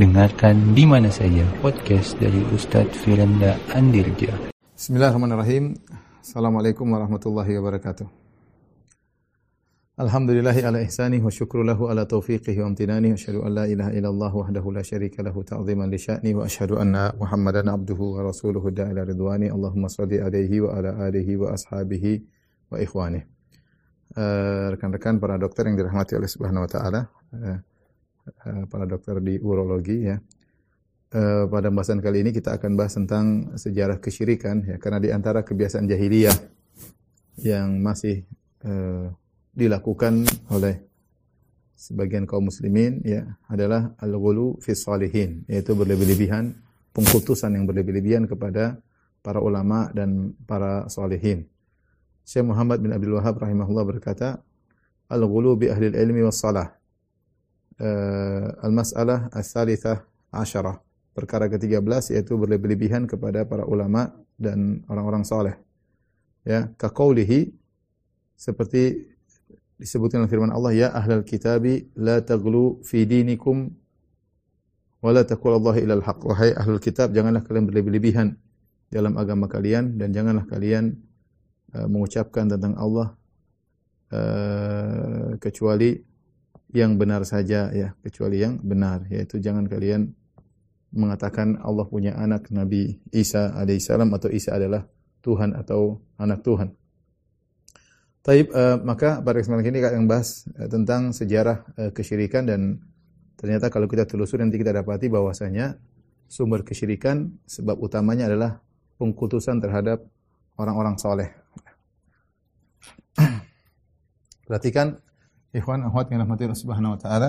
Dengarkan di mana saja podcast dari Ustadz Firanda Andirja. Bismillahirrahmanirrahim. Assalamualaikum warahmatullahi wabarakatuh. Alhamdulillahi ala ihsani wa syukru lahu ala taufiqihi wa amtinani. Asyhadu an la ilaha illallah wahdahu la syarika lahu ta'ziman li sya'ni wa asyhadu anna Muhammadan abduhu wa rasuluhu da'ila ridwani. Allahumma salli alaihi wa ala alihi wa ashabihi wa ikhwani. Uh, rekan-rekan para dokter yang dirahmati oleh Subhanahu wa taala, uh, uh, para dokter di urologi ya. Uh, pada pembahasan kali ini kita akan bahas tentang sejarah kesyirikan ya karena di antara kebiasaan jahiliyah yang masih uh, dilakukan oleh sebagian kaum muslimin ya adalah al-ghulu fi salihin yaitu berlebih-lebihan pengkultusan yang berlebih-lebihan kepada para ulama dan para salihin. Syekh Muhammad bin Abdul Wahab rahimahullah berkata, al-ghulu bi ahli ilmi was salah. Uh, al-mas'alah asyarah. Perkara ke-13 yaitu berlebih-lebihan kepada para ulama dan orang-orang saleh. Ya, ka qaulihi seperti disebutkan dalam firman Allah ya ahlal kitabi la taghlu fi dinikum wa la ahlul kitab janganlah kalian berlebih-lebihan dalam agama kalian dan janganlah kalian uh, mengucapkan tentang Allah uh, kecuali yang benar saja ya kecuali yang benar yaitu jangan kalian mengatakan Allah punya anak Nabi Isa alaihissalam atau Isa adalah Tuhan atau anak Tuhan Taib, uh, maka pada kesempatan ini akan bahas uh, tentang sejarah uh, kesyirikan dan ternyata kalau kita telusuri nanti kita dapati bahwasanya sumber kesyirikan sebab utamanya adalah pengkutusan terhadap orang-orang soleh. Perhatikan ikhwan akhwat yang rahmati Allah Subhanahu wa taala.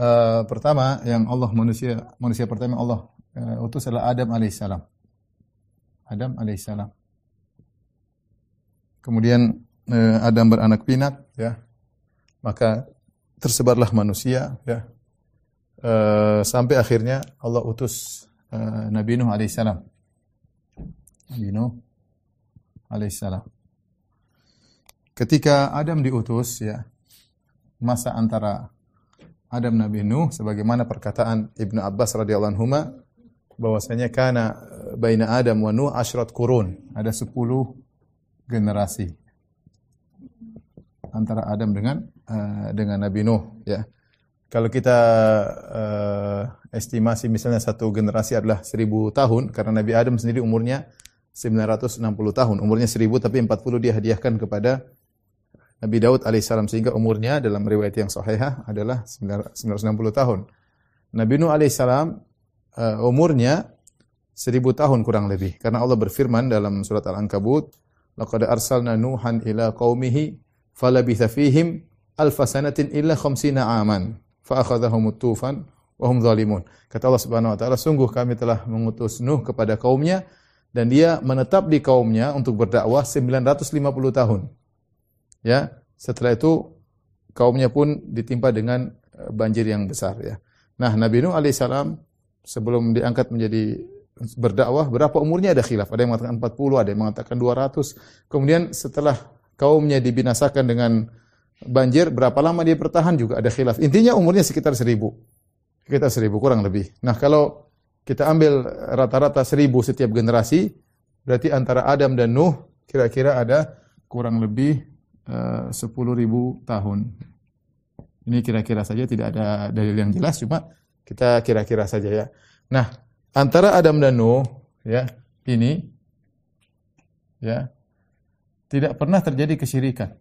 Uh, pertama yang Allah manusia manusia pertama Allah uh, utus adalah Adam alaihissalam. Adam alaihissalam. Kemudian eh, Adam beranak pinak ya maka tersebarlah manusia ya eh, sampai akhirnya Allah utus eh, Nabi Nuh alaihissalam Nabi Nuh alaihissalam ketika Adam diutus ya masa antara Adam Nabi Nuh sebagaimana perkataan Ibnu Abbas radhiyallahu anhu bahwasanya kana baina Adam wa Nuh asyrat kurun ada 10 generasi antara Adam dengan uh, dengan Nabi Nuh ya. Kalau kita uh, estimasi misalnya satu generasi adalah seribu tahun karena Nabi Adam sendiri umurnya 960 tahun. Umurnya seribu tapi 40 dia hadiahkan kepada Nabi Daud alaihissalam sehingga umurnya dalam riwayat yang sahihah adalah 960 tahun. Nabi Nuh alaihissalam uh, umurnya seribu tahun kurang lebih karena Allah berfirman dalam surat Al-Ankabut laqad arsalna nuhan ila qaumihi falabitha fihim alfasanatin illa khamsina aman fa akhadhahum tufan wa hum zalimun. Kata Allah Subhanahu wa taala, sungguh kami telah mengutus Nuh kepada kaumnya dan dia menetap di kaumnya untuk berdakwah 950 tahun. Ya, setelah itu kaumnya pun ditimpa dengan eh, banjir yang besar ya. Nah, Nabi Nuh alaihissalam sebelum diangkat menjadi berdakwah berapa umurnya ada khilaf. Ada yang mengatakan 40, ada yang mengatakan 200. Kemudian setelah kaumnya dibinasakan dengan banjir, berapa lama dia bertahan juga ada khilaf. Intinya umurnya sekitar seribu. Sekitar seribu, kurang lebih. Nah kalau kita ambil rata-rata seribu setiap generasi, berarti antara Adam dan Nuh kira-kira ada kurang lebih sepuluh ribu tahun. Ini kira-kira saja tidak ada dalil yang jelas, cuma kita kira-kira saja ya. Nah, antara Adam dan Nuh ya, ini ya, tidak pernah terjadi kesyirikan.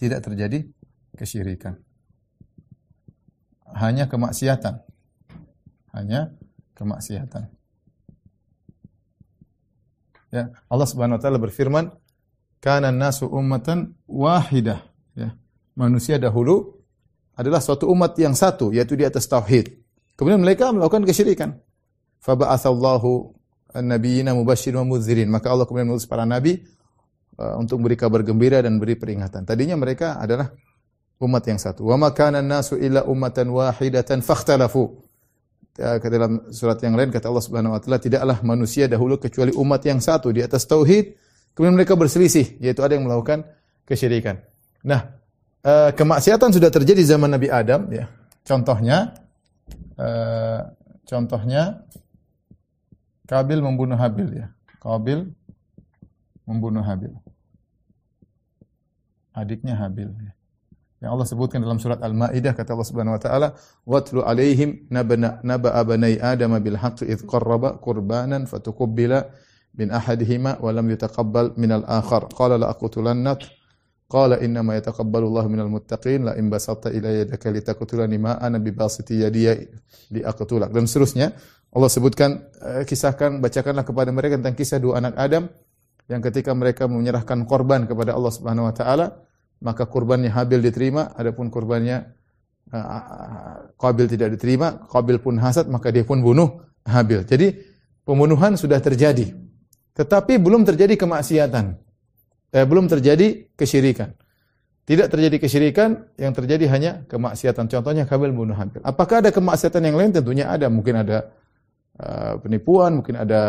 Tidak terjadi kesyirikan. Hanya kemaksiatan. Hanya kemaksiatan. Ya, Allah Subhanahu wa taala berfirman, "Kana nasu ummatan wahidah." Ya. Manusia dahulu adalah suatu umat yang satu, yaitu di atas tauhid. Kemudian mereka melakukan kesyirikan. Fa ba'atsallahu an-nabiyina mubasysyirin wa muddzirin. Maka Allah kemudian mengutus para nabi uh, untuk beri kabar gembira dan beri peringatan. Tadinya mereka adalah umat yang satu. Wa makana nasu illa ummatan wahidatan fakhtalafu. Ke dalam surat yang lain kata Allah Subhanahu wa taala tidaklah manusia dahulu kecuali umat yang satu di atas tauhid kemudian mereka berselisih yaitu ada yang melakukan kesyirikan. Nah, uh, kemaksiatan sudah terjadi zaman Nabi Adam ya. Contohnya Eh, contohnya Kabil membunuh Habil ya. Kabil membunuh Habil. Adiknya Habil ya. Yang Allah sebutkan dalam surat Al-Maidah kata Allah Subhanahu wa taala, "Watlu alaihim nabana naba abanai Adam bil haqqi id qarraba min ahadihima wa lam yutaqabbal min al-akhar. Qala la aqtulannak." Qala inna ma yataqabbalu Allah minal muttaqin la in basatta yadaka litaqtulani ma ana bi basiti yadiya li aqtulak. Dan seterusnya Allah sebutkan uh, kisahkan bacakanlah kepada mereka tentang kisah dua anak Adam yang ketika mereka menyerahkan korban kepada Allah Subhanahu wa taala maka kurbannya Habil diterima, adapun kurbannya uh, Qabil tidak diterima, Qabil pun hasad, maka dia pun bunuh Habil. Jadi pembunuhan sudah terjadi. Tetapi belum terjadi kemaksiatan. Eh, belum terjadi kesyirikan. Tidak terjadi kesyirikan, yang terjadi hanya kemaksiatan. Contohnya Qabil bunuh Habil. Apakah ada kemaksiatan yang lain? Tentunya ada. Mungkin ada uh, penipuan, mungkin ada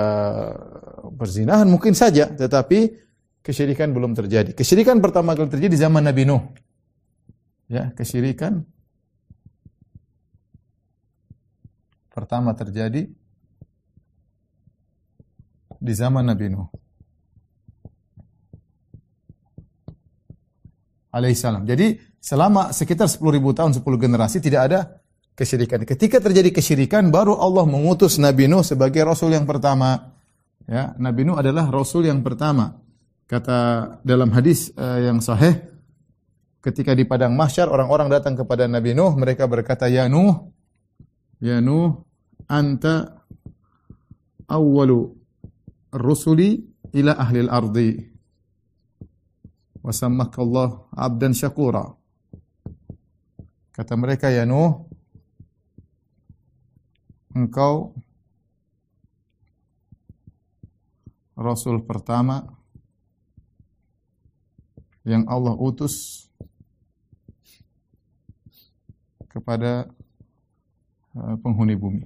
perzinahan, mungkin saja. Tetapi kesyirikan belum terjadi. Kesyirikan pertama kali terjadi di zaman Nabi Nuh. Ya, kesyirikan pertama terjadi di zaman Nabi Nuh. Alaihissalam. Jadi selama sekitar 10 ribu tahun, 10 generasi tidak ada kesyirikan. Ketika terjadi kesyirikan, baru Allah mengutus Nabi Nuh sebagai Rasul yang pertama. Ya, Nabi Nuh adalah Rasul yang pertama. Kata dalam hadis uh, yang sahih, ketika di padang mahsyar orang-orang datang kepada Nabi Nuh, mereka berkata, "Ya Nuh, ya Nuh, anta awwalu rusuli ila ahli al-ardi." Wa Allah abdan syakura. Kata mereka, "Ya Nuh, engkau rasul pertama yang Allah utus kepada uh, penghuni bumi.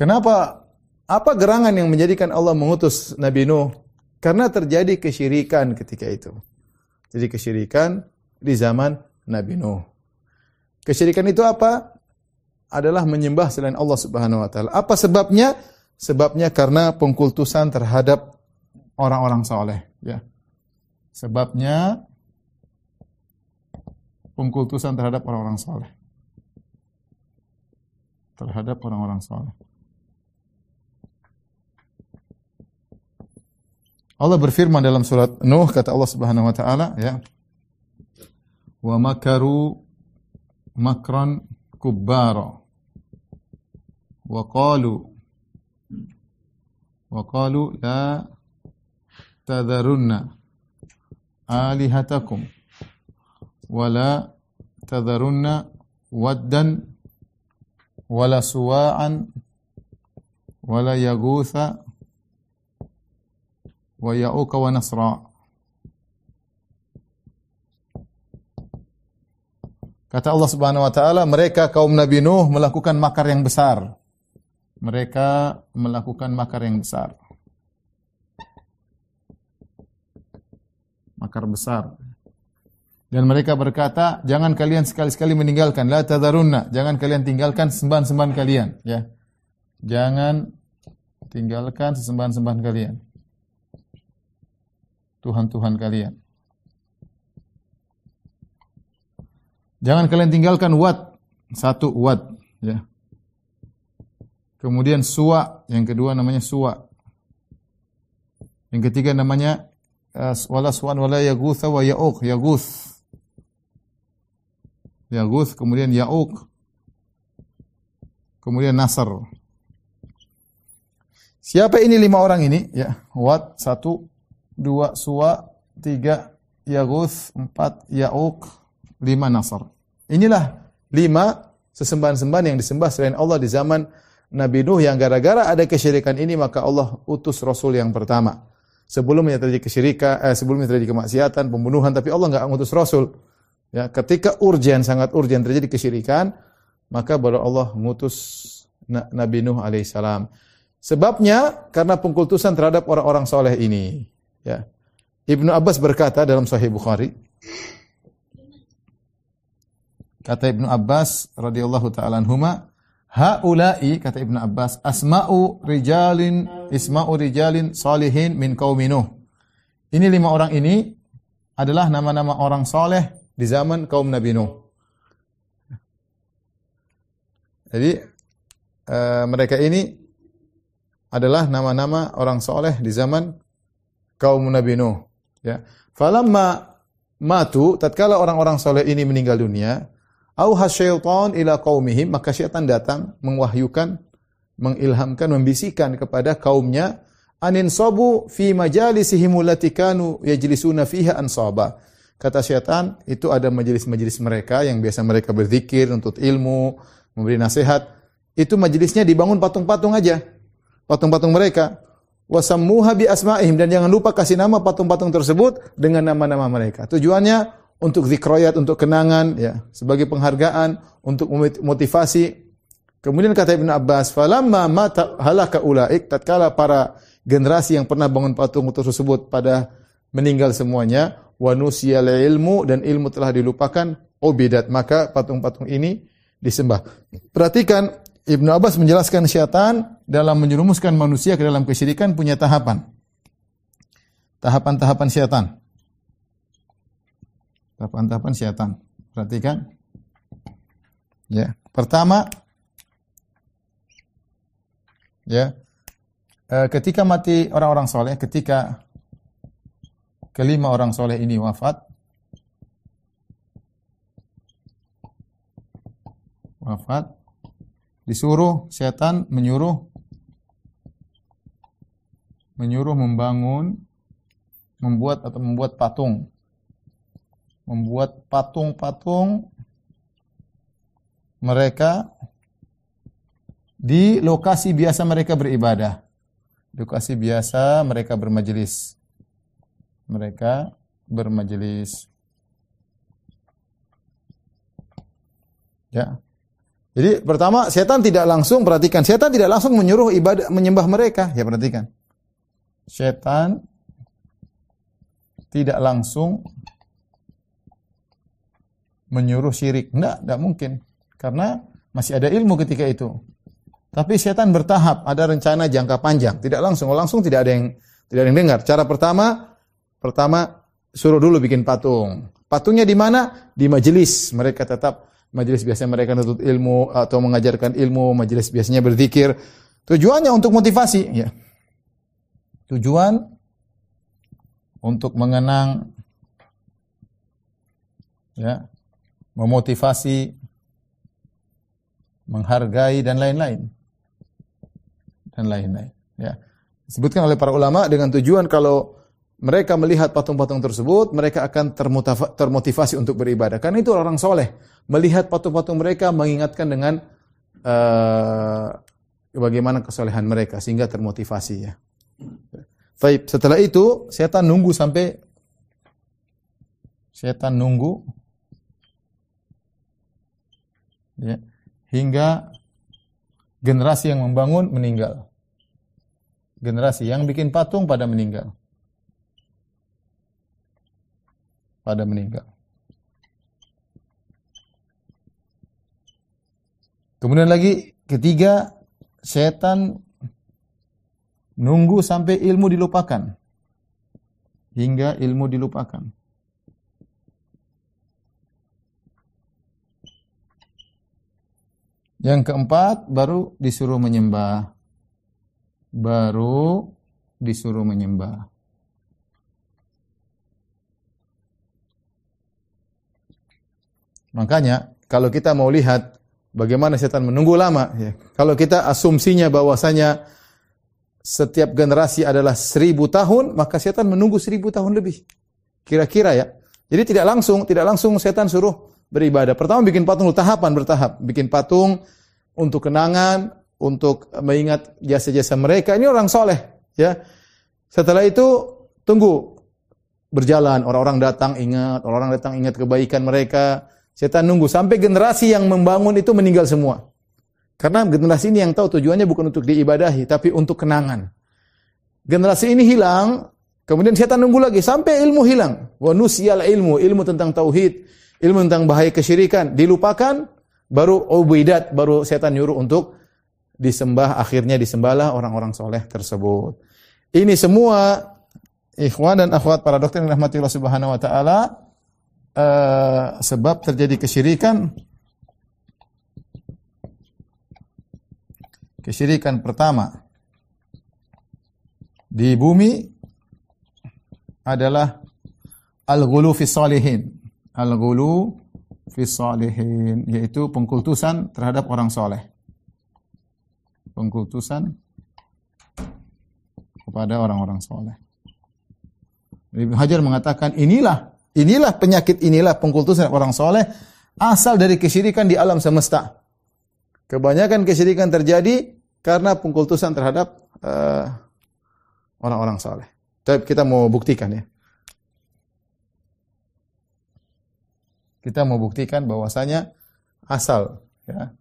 Kenapa? Apa gerangan yang menjadikan Allah mengutus Nabi Nuh? Karena terjadi kesyirikan ketika itu. Jadi kesyirikan di zaman Nabi Nuh. Kesyirikan itu apa? Adalah menyembah selain Allah Subhanahu wa taala. Apa sebabnya? Sebabnya karena pengkultusan terhadap orang-orang soleh. Ya. Sebabnya pengkultusan terhadap orang-orang soleh. Terhadap orang-orang soleh. Allah berfirman dalam surat Nuh kata Allah Subhanahu wa taala ya. Wa makaru makran kubbara. Wa qalu wa qalu la tadharunna alihatakum wala tadharunna waddan wala suwa'an wala yaghutha wa ya'uka wa nasra Kata Allah Subhanahu wa taala, mereka kaum Nabi Nuh melakukan makar yang besar. Mereka melakukan makar yang besar. makar besar. Dan mereka berkata, jangan kalian sekali-sekali meninggalkan la tadarunna, jangan kalian tinggalkan sembahan-sembahan kalian, ya. Jangan tinggalkan sesembahan-sembahan kalian. Tuhan-tuhan kalian. Jangan kalian tinggalkan wat, satu wat, ya. Kemudian suwa, yang kedua namanya suwa. Yang ketiga namanya wala suwan wala yagutha wa ya'uq yaguth yaguth kemudian ya'uq kemudian nasr siapa ini lima orang ini ya wat satu dua suwa tiga yaguth empat ya'uq lima nasr inilah lima sesembahan-sembahan yang disembah selain Allah di zaman Nabi Nuh yang gara-gara ada kesyirikan ini maka Allah utus Rasul yang pertama sebelumnya terjadi kesyirikan, eh, sebelumnya terjadi kemaksiatan, pembunuhan, tapi Allah enggak mengutus Rasul. Ya, ketika urgen sangat urgen terjadi kesyirikan, maka baru Allah mengutus Nabi Nuh alaihissalam. Sebabnya karena pengkultusan terhadap orang-orang soleh ini. Ya. Ibnu Abbas berkata dalam Sahih Bukhari, Kata Ibnu Abbas radhiyallahu taala anhuma, haula'i kata Ibnu Abbas asma'u rijalin isma'u rijalin salihin min qaumi Nuh. Ini lima orang ini adalah nama-nama orang soleh di zaman kaum Nabi Nuh. Jadi uh, mereka ini adalah nama-nama orang soleh di zaman kaum Nabi Nuh. Ya. Falamma matu, tatkala orang-orang soleh ini meninggal dunia, auha syaitan ila qaumihim, maka syaitan datang mengwahyukan, mengilhamkan, membisikkan kepada kaumnya, anin sabu fi majalisihim allati kanu yajlisuna fiha ansaba. Kata syaitan, itu ada majelis-majelis mereka yang biasa mereka berzikir untuk ilmu, memberi nasihat. Itu majelisnya dibangun patung-patung aja. Patung-patung mereka wasammuha bi asma'ihim dan jangan lupa kasih nama patung-patung tersebut dengan nama-nama mereka. Tujuannya untuk zikroyat, untuk kenangan, ya, sebagai penghargaan, untuk motivasi. Kemudian kata Ibn Abbas, falamma mata halaka ulaik, tatkala para generasi yang pernah bangun patung tersebut pada meninggal semuanya, wa nusiyal ilmu dan ilmu telah dilupakan, obidat, maka patung-patung ini disembah. Perhatikan Ibnu Abbas menjelaskan syaitan dalam menyerumuskan manusia ke dalam kesyirikan punya tahapan. Tahapan-tahapan syaitan. Tahapan-tahapan syaitan. Perhatikan. Ya, pertama ya, e, ketika mati orang-orang soleh, ketika kelima orang soleh ini wafat, wafat, disuruh setan menyuruh menyuruh membangun membuat atau membuat patung. Membuat patung-patung mereka di lokasi biasa mereka beribadah. Lokasi biasa mereka bermajelis mereka bermajelis ya jadi pertama setan tidak langsung perhatikan setan tidak langsung menyuruh ibadah menyembah mereka ya perhatikan. Setan tidak langsung menyuruh syirik. Enggak, enggak mungkin. Karena masih ada ilmu ketika itu. Tapi setan bertahap, ada rencana jangka panjang, tidak langsung. Langsung tidak ada yang tidak ada yang dengar. Cara pertama pertama suruh dulu bikin patung. Patungnya di mana? Di majelis. Mereka tetap majelis biasanya mereka nuntut ilmu atau mengajarkan ilmu, majelis biasanya berzikir. Tujuannya untuk motivasi, ya. Tujuan untuk mengenang ya, memotivasi, menghargai dan lain-lain. Dan lain-lain, ya. Disebutkan oleh para ulama dengan tujuan kalau mereka melihat patung-patung tersebut, mereka akan termotivasi untuk beribadah. Karena itu orang soleh. Melihat patung-patung mereka mengingatkan dengan uh, bagaimana kesolehan mereka. Sehingga termotivasi ya. Baik, setelah itu setan nunggu sampai setan nunggu ya, hingga generasi yang membangun meninggal. Generasi yang bikin patung pada meninggal. pada meninggal. Kemudian lagi ketiga, setan nunggu sampai ilmu dilupakan. Hingga ilmu dilupakan. Yang keempat, baru disuruh menyembah. Baru disuruh menyembah. Makanya kalau kita mau lihat bagaimana setan menunggu lama, ya. kalau kita asumsinya bahwasanya setiap generasi adalah seribu tahun, maka setan menunggu seribu tahun lebih. Kira-kira ya. Jadi tidak langsung, tidak langsung setan suruh beribadah. Pertama bikin patung, tahapan bertahap. Bikin patung untuk kenangan, untuk mengingat jasa-jasa mereka. Ini orang soleh. ya. Setelah itu tunggu berjalan, orang-orang datang ingat, orang-orang datang ingat kebaikan mereka, Setan nunggu sampai generasi yang membangun itu meninggal semua. Karena generasi ini yang tahu tujuannya bukan untuk diibadahi, tapi untuk kenangan. Generasi ini hilang, kemudian setan nunggu lagi sampai ilmu hilang. Wa nusyal ilmu, ilmu tentang tauhid, ilmu tentang bahaya kesyirikan dilupakan, baru ubidat, baru setan nyuruh untuk disembah, akhirnya disembahlah orang-orang soleh tersebut. Ini semua ikhwan dan akhwat para dokter yang rahmati Allah Subhanahu wa taala uh, sebab terjadi kesyirikan kesyirikan pertama di bumi adalah al-ghulu fi salihin. Al-ghulu fi salihin yaitu pengkultusan terhadap orang soleh. Pengkultusan kepada orang-orang soleh. Ibnu Hajar mengatakan inilah inilah penyakit inilah pengkultusan orang soleh asal dari kesyirikan di alam semesta. Kebanyakan kesyirikan terjadi karena pengkultusan terhadap uh, orang-orang soleh. Tapi kita mau buktikan ya. Kita mau buktikan bahwasanya asal ya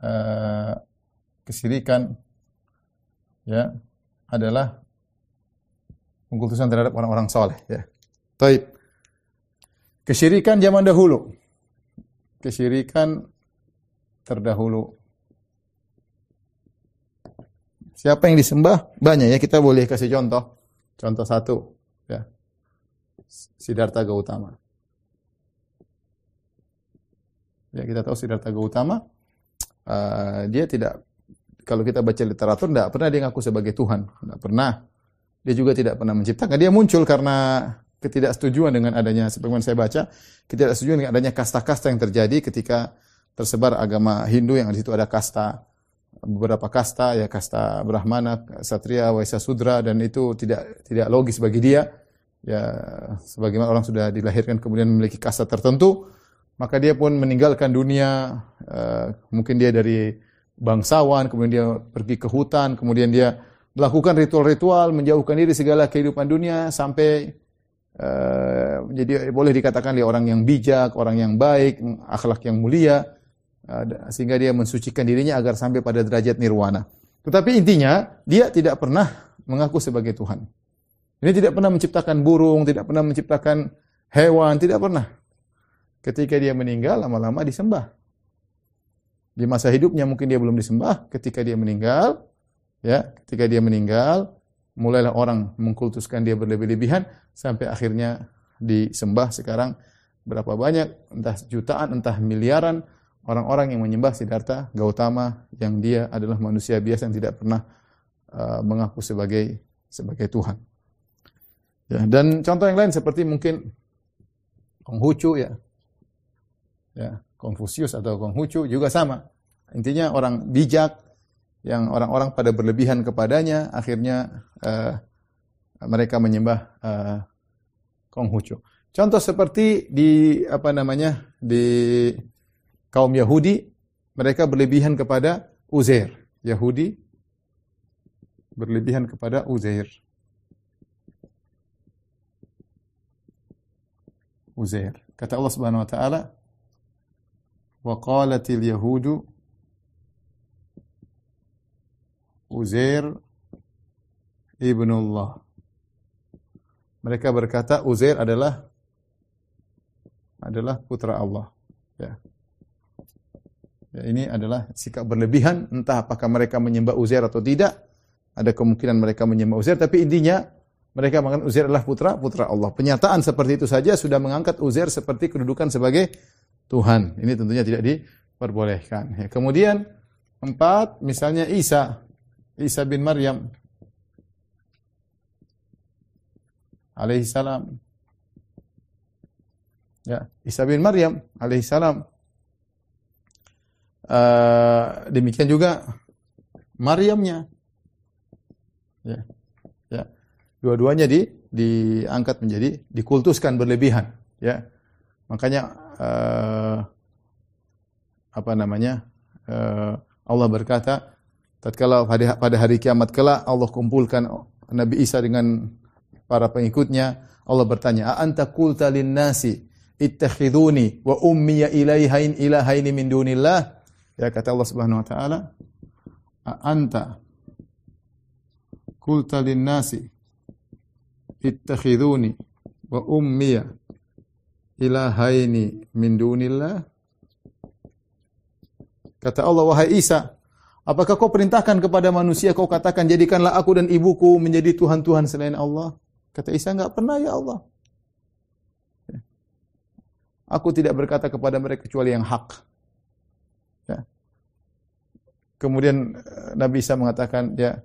uh, kesyirikan ya adalah pengkultusan terhadap orang-orang soleh. Ya. Taib. Kesyirikan zaman dahulu. Kesyirikan terdahulu. Siapa yang disembah? Banyak ya. Kita boleh kasih contoh. Contoh satu. Ya. Siddhartha Gautama. Ya, kita tahu Siddhartha Gautama. Uh, dia tidak, kalau kita baca literatur, tidak pernah dia ngaku sebagai Tuhan. Tidak pernah. Dia juga tidak pernah menciptakan. Dia muncul karena ketidaksetujuan dengan adanya, sebagaimana saya baca, ketidaksetujuan dengan adanya kasta-kasta yang terjadi ketika tersebar agama Hindu yang di situ ada kasta beberapa kasta ya kasta Brahmana, Satria, Waisa Sudra dan itu tidak tidak logis bagi dia. Ya sebagaimana orang sudah dilahirkan kemudian memiliki kasta tertentu, maka dia pun meninggalkan dunia uh, mungkin dia dari bangsawan, kemudian dia pergi ke hutan, kemudian dia melakukan ritual-ritual, menjauhkan diri segala kehidupan dunia sampai uh, jadi boleh dikatakan dia orang yang bijak, orang yang baik, akhlak yang mulia, uh, sehingga dia mensucikan dirinya agar sampai pada derajat nirwana. Tetapi intinya dia tidak pernah mengaku sebagai Tuhan. Ini tidak pernah menciptakan burung, tidak pernah menciptakan hewan, tidak pernah. Ketika dia meninggal, lama-lama disembah. Di masa hidupnya mungkin dia belum disembah, ketika dia meninggal, ya ketika dia meninggal mulailah orang mengkultuskan dia berlebih-lebihan sampai akhirnya disembah sekarang berapa banyak entah jutaan entah miliaran orang-orang yang menyembah Siddhartha Gautama yang dia adalah manusia biasa yang tidak pernah uh, mengaku sebagai sebagai Tuhan. Ya, dan contoh yang lain seperti mungkin Konghucu ya. Ya, Konfusius atau Konghucu juga sama. Intinya orang bijak yang orang-orang pada berlebihan kepadanya, akhirnya uh, mereka menyembah uh, Konghucu. Contoh seperti di apa namanya di kaum Yahudi, mereka berlebihan kepada Uzair. Yahudi berlebihan kepada Uzair. Uzair. Kata Allah Subhanahu wa taala, "Wa qalatil yahudu Uzair ibnullah. Mereka berkata Uzair adalah adalah putra Allah. Ya. ya. ini adalah sikap berlebihan, entah apakah mereka menyembah Uzair atau tidak. Ada kemungkinan mereka menyembah Uzair, tapi intinya mereka mengatakan Uzair adalah putra putra Allah. Penyataan seperti itu saja sudah mengangkat Uzair seperti kedudukan sebagai Tuhan. Ini tentunya tidak diperbolehkan. Ya. Kemudian empat, misalnya Isa Isa bin Maryam alaihi salam. Ya, Isa bin Maryam alaihi salam. Uh, demikian juga Maryamnya. Ya. Ya. Dua-duanya di diangkat menjadi dikultuskan berlebihan, ya. Makanya uh, apa namanya? Uh, Allah berkata, tatkala pada, hari kiamat kelak Allah kumpulkan Nabi Isa dengan para pengikutnya, Allah bertanya, "A anta qulta lin-nasi ittakhiduni wa ummi ilaihain ilahaini min dunillah?" Ya kata Allah Subhanahu wa taala, "A anta qulta lin-nasi ittakhiduni wa ummi ilahaini min dunillah Kata Allah, wahai Isa, apakah kau perintahkan kepada manusia, kau katakan, jadikanlah aku dan ibuku menjadi Tuhan-Tuhan selain Allah? Kata Isa, enggak pernah ya Allah. Aku tidak berkata kepada mereka kecuali yang hak. Ya. Kemudian eh, Nabi Isa mengatakan, ya,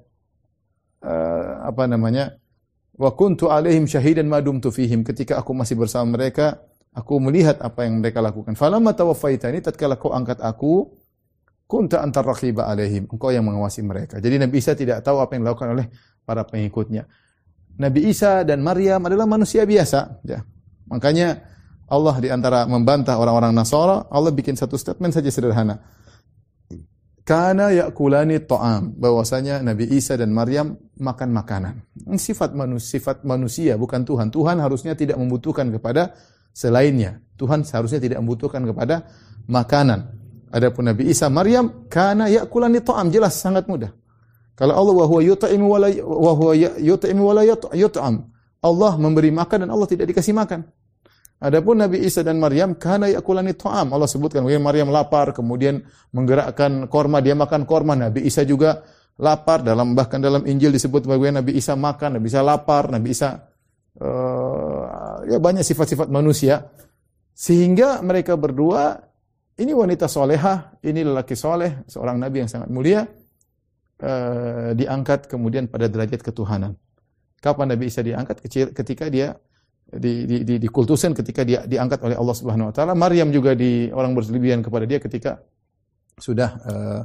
uh, apa namanya, wa kuntu alaihim syahidan madum fihim. Ketika aku masih bersama mereka, aku melihat apa yang mereka lakukan. Falamma tawaffaitani tatkala kau angkat aku, kunta antar raqiba alaihim. Engkau yang mengawasi mereka. Jadi Nabi Isa tidak tahu apa yang dilakukan oleh para pengikutnya. Nabi Isa dan Maryam adalah manusia biasa. Ya. Makanya Allah di antara membantah orang-orang Nasara, Allah bikin satu statement saja sederhana. Kana yakulani ta'am. Bahwasanya Nabi Isa dan Maryam makan makanan. Sifat manusia, sifat manusia bukan Tuhan. Tuhan harusnya tidak membutuhkan kepada selainnya. Tuhan seharusnya tidak membutuhkan kepada makanan. Adapun Nabi Isa Maryam kana yakulani ta'am jelas sangat mudah. Kalau Allah wa huwa yut'imu wa wa huwa yut'imu wa yut'am. Allah memberi makan dan Allah tidak dikasih makan. Adapun Nabi Isa dan Maryam kana yakulani ta'am. Allah sebutkan bagaimana Maryam lapar kemudian menggerakkan korma dia makan korma. Nabi Isa juga lapar dalam bahkan dalam Injil disebut bagaimana Nabi Isa makan, Nabi Isa lapar, Nabi Isa uh, ya banyak sifat-sifat manusia sehingga mereka berdua ini wanita soleha, ini lelaki soleh, seorang nabi yang sangat mulia, uh, diangkat kemudian pada derajat ketuhanan. Kapan Nabi Isa diangkat? Ketika dia di, di, di, dikultusan ketika dia diangkat oleh Allah Subhanahu wa taala. Maryam juga di orang berlebihan kepada dia ketika sudah uh,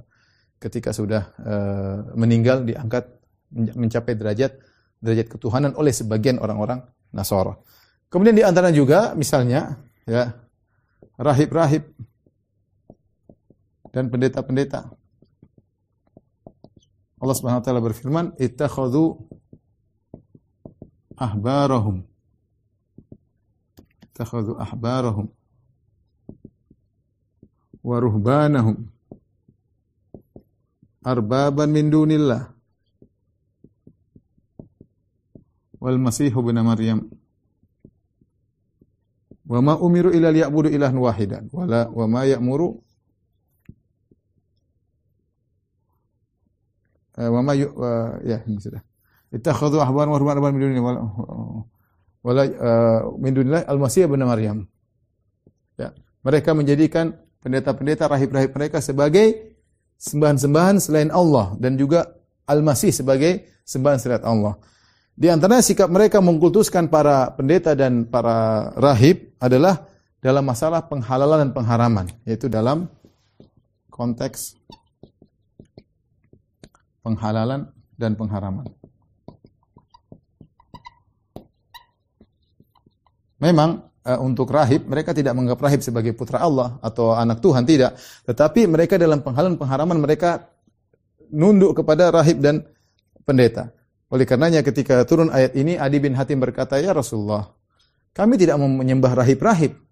ketika sudah uh, meninggal diangkat mencapai derajat derajat ketuhanan oleh sebagian orang-orang Nasara. Kemudian di antara juga misalnya ya rahib-rahib dan pendeta-pendeta. Allah Subhanahu wa taala berfirman, "Ittakhadhu ahbarahum." Ittakhadhu ahbarahum wa ruhbanahum arbaban min dunillah wal masih ibn maryam wa ma umiru illa liya'budu ilahan wahidan wala wa ma ya'muru Eh, wa ma ya sudah. Ittakhadhu ahbar wa ruban min dunillah wala wala uh, min dunillah al-Masih ibn Maryam. Ya, mereka menjadikan pendeta-pendeta rahib-rahib mereka sebagai sembahan-sembahan selain Allah dan juga Al-Masih sebagai sembahan selain Allah. Di antara sikap mereka mengkultuskan para pendeta dan para rahib adalah dalam masalah penghalalan dan pengharaman, yaitu dalam konteks penghalalan dan pengharaman. Memang uh, untuk rahib mereka tidak menganggap rahib sebagai putra Allah atau anak Tuhan tidak, tetapi mereka dalam penghalalan pengharaman mereka nunduk kepada rahib dan pendeta. Oleh karenanya ketika turun ayat ini Adi bin Hatim berkata, "Ya Rasulullah, kami tidak mau menyembah rahib-rahib."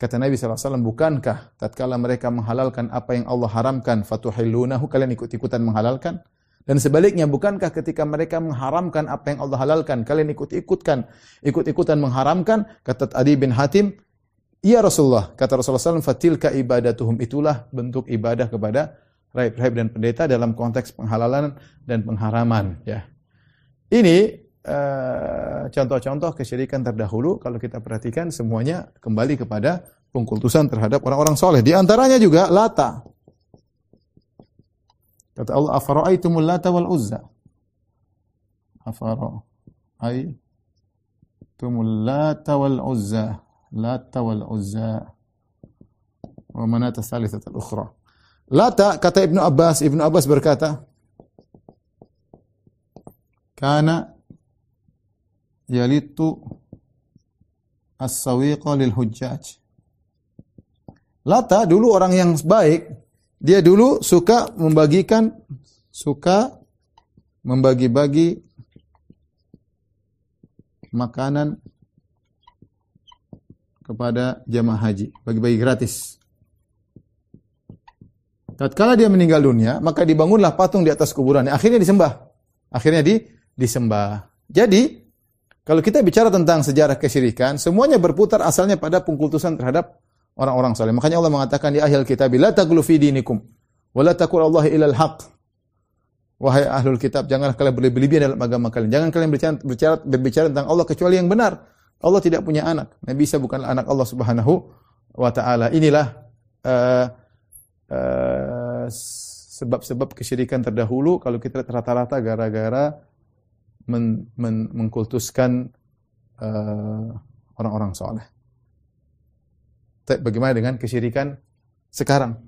Kata Nabi SAW, bukankah tatkala mereka menghalalkan apa yang Allah haramkan, fatuhilunahu, kalian ikut-ikutan menghalalkan? Dan sebaliknya, bukankah ketika mereka mengharamkan apa yang Allah halalkan, kalian ikut-ikutkan, ikut-ikutan mengharamkan? Kata Adi bin Hatim, Iya Rasulullah, kata Rasulullah SAW, fatilka ibadatuhum, itulah bentuk ibadah kepada raib-raib dan pendeta dalam konteks penghalalan dan pengharaman. Ya. Ini uh, contoh-contoh kesyirikan terdahulu, kalau kita perhatikan semuanya kembali kepada pengkultusan terhadap orang-orang soleh. Di antaranya juga Lata. Kata Allah, "Afara'aitumul Lata wal Uzza?" Afara'aitumul Lata wal Uzza. Lata wal Uzza. Wa manata al-ukhra. Lata, kata Ibnu Abbas, Ibnu Abbas berkata, Kana yalitu as-sawiqa lil hujjaj. Lata dulu orang yang baik, dia dulu suka membagikan, suka membagi-bagi makanan kepada jamaah haji, bagi-bagi gratis. Tatkala dia meninggal dunia, maka dibangunlah patung di atas kuburannya. Akhirnya disembah. Akhirnya di disembah. Jadi Kalau kita bicara tentang sejarah kesyirikan, semuanya berputar asalnya pada pengkultusan terhadap orang-orang saleh. Makanya Allah mengatakan di akhir kitab, "La taghlu fi dinikum wa la taqul Allah ila al-haq." Wahai ahlul kitab, janganlah kalian berlebihan dalam agama kalian. Jangan kalian berbicara, berbicara, berbicara tentang Allah kecuali yang benar. Allah tidak punya anak. Nabi Isa bukanlah anak Allah Subhanahu wa taala. Inilah uh, uh, sebab-sebab kesyirikan terdahulu kalau kita rata-rata gara-gara men, men, mengkultuskan uh, orang-orang soleh. Bagaimana dengan kesyirikan sekarang?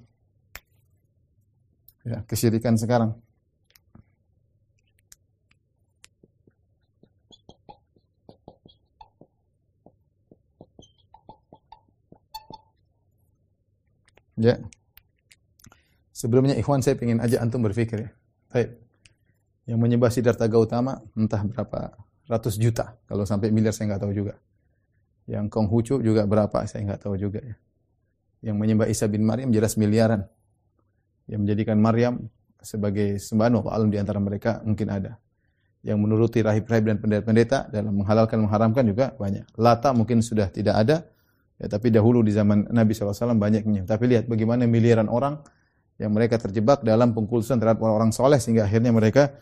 Ya, kesyirikan sekarang. Ya. Sebelumnya ikhwan saya ingin ajak antum berpikir ya. Baik yang menyembah Siddhartha Gautama entah berapa ratus juta. Kalau sampai miliar saya nggak tahu juga. Yang Konghucu juga berapa saya nggak tahu juga ya. Yang menyembah Isa bin Maryam jelas miliaran. Yang menjadikan Maryam sebagai sembahan alam di antara mereka mungkin ada. Yang menuruti rahib-rahib dan pendeta-pendeta dalam menghalalkan mengharamkan juga banyak. Lata mungkin sudah tidak ada, ya, tapi dahulu di zaman Nabi SAW banyaknya. Tapi lihat bagaimana miliaran orang yang mereka terjebak dalam pengkultusan terhadap orang-orang soleh sehingga akhirnya mereka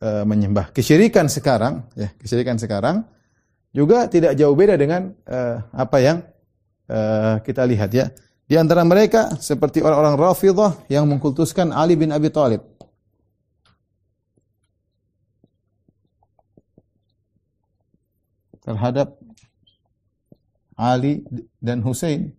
uh, menyembah. Kesyirikan sekarang, ya, kesyirikan sekarang juga tidak jauh beda dengan uh, apa yang uh, kita lihat ya. Di antara mereka seperti orang-orang Rafidhah yang mengkultuskan Ali bin Abi Thalib. terhadap Ali dan Hussein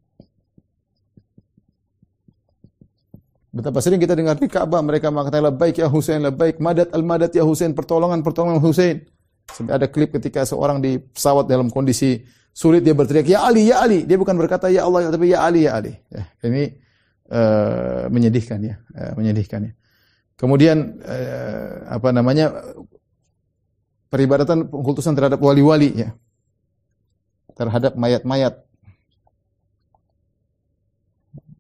Betapa sering kita dengar di Ka'bah mereka mengatakan labbaik ya labbaik madat al madat ya Husain pertolongan pertolongan Husain. Sampai ada klip ketika seorang di pesawat dalam kondisi sulit dia berteriak ya Ali ya Ali. Dia bukan berkata ya Allah tapi ya Ali ya Ali. Ya, ini uh, menyedihkan ya, uh, menyedihkan ya. Kemudian uh, apa namanya peribadatan pengkultusan terhadap wali-wali ya. Terhadap mayat-mayat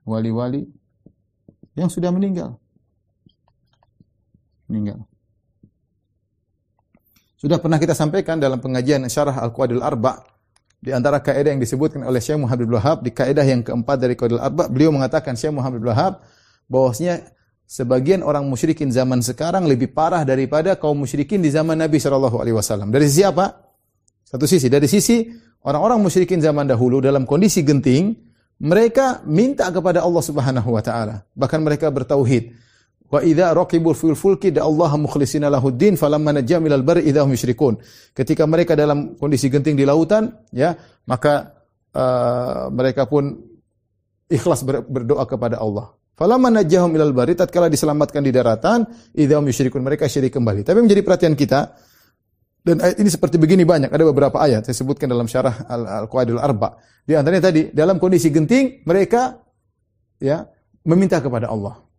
wali-wali yang sudah meninggal. Meninggal. Sudah pernah kita sampaikan dalam pengajian syarah Al-Qawaidul Arba di antara kaidah yang disebutkan oleh Syekh Muhammad bin Wahab di kaidah yang keempat dari Qawaidul Arba beliau mengatakan Syekh Muhammad bin Wahab bahwasanya sebagian orang musyrikin zaman sekarang lebih parah daripada kaum musyrikin di zaman Nabi Shallallahu alaihi wasallam. Dari sisi apa? Satu sisi, dari sisi orang-orang musyrikin zaman dahulu dalam kondisi genting, mereka minta kepada Allah Subhanahu wa taala. Bahkan mereka bertauhid. Wa idza raqibu fil fulki da Allah mukhlishina lahuddin falamma najja minal barri idza hum yusyrikun. Ketika mereka dalam kondisi genting di lautan, ya, maka uh, mereka pun ikhlas berdoa kepada Allah. Falamma najjahum ilal barri tatkala diselamatkan di daratan, idza hum yusyrikun. Mereka syirik kembali. Tapi menjadi perhatian kita, dan ayat ini seperti begini banyak, ada beberapa ayat saya sebutkan dalam syarah Al-Qawaidul Arba. Di antaranya tadi dalam kondisi genting mereka ya meminta kepada Allah.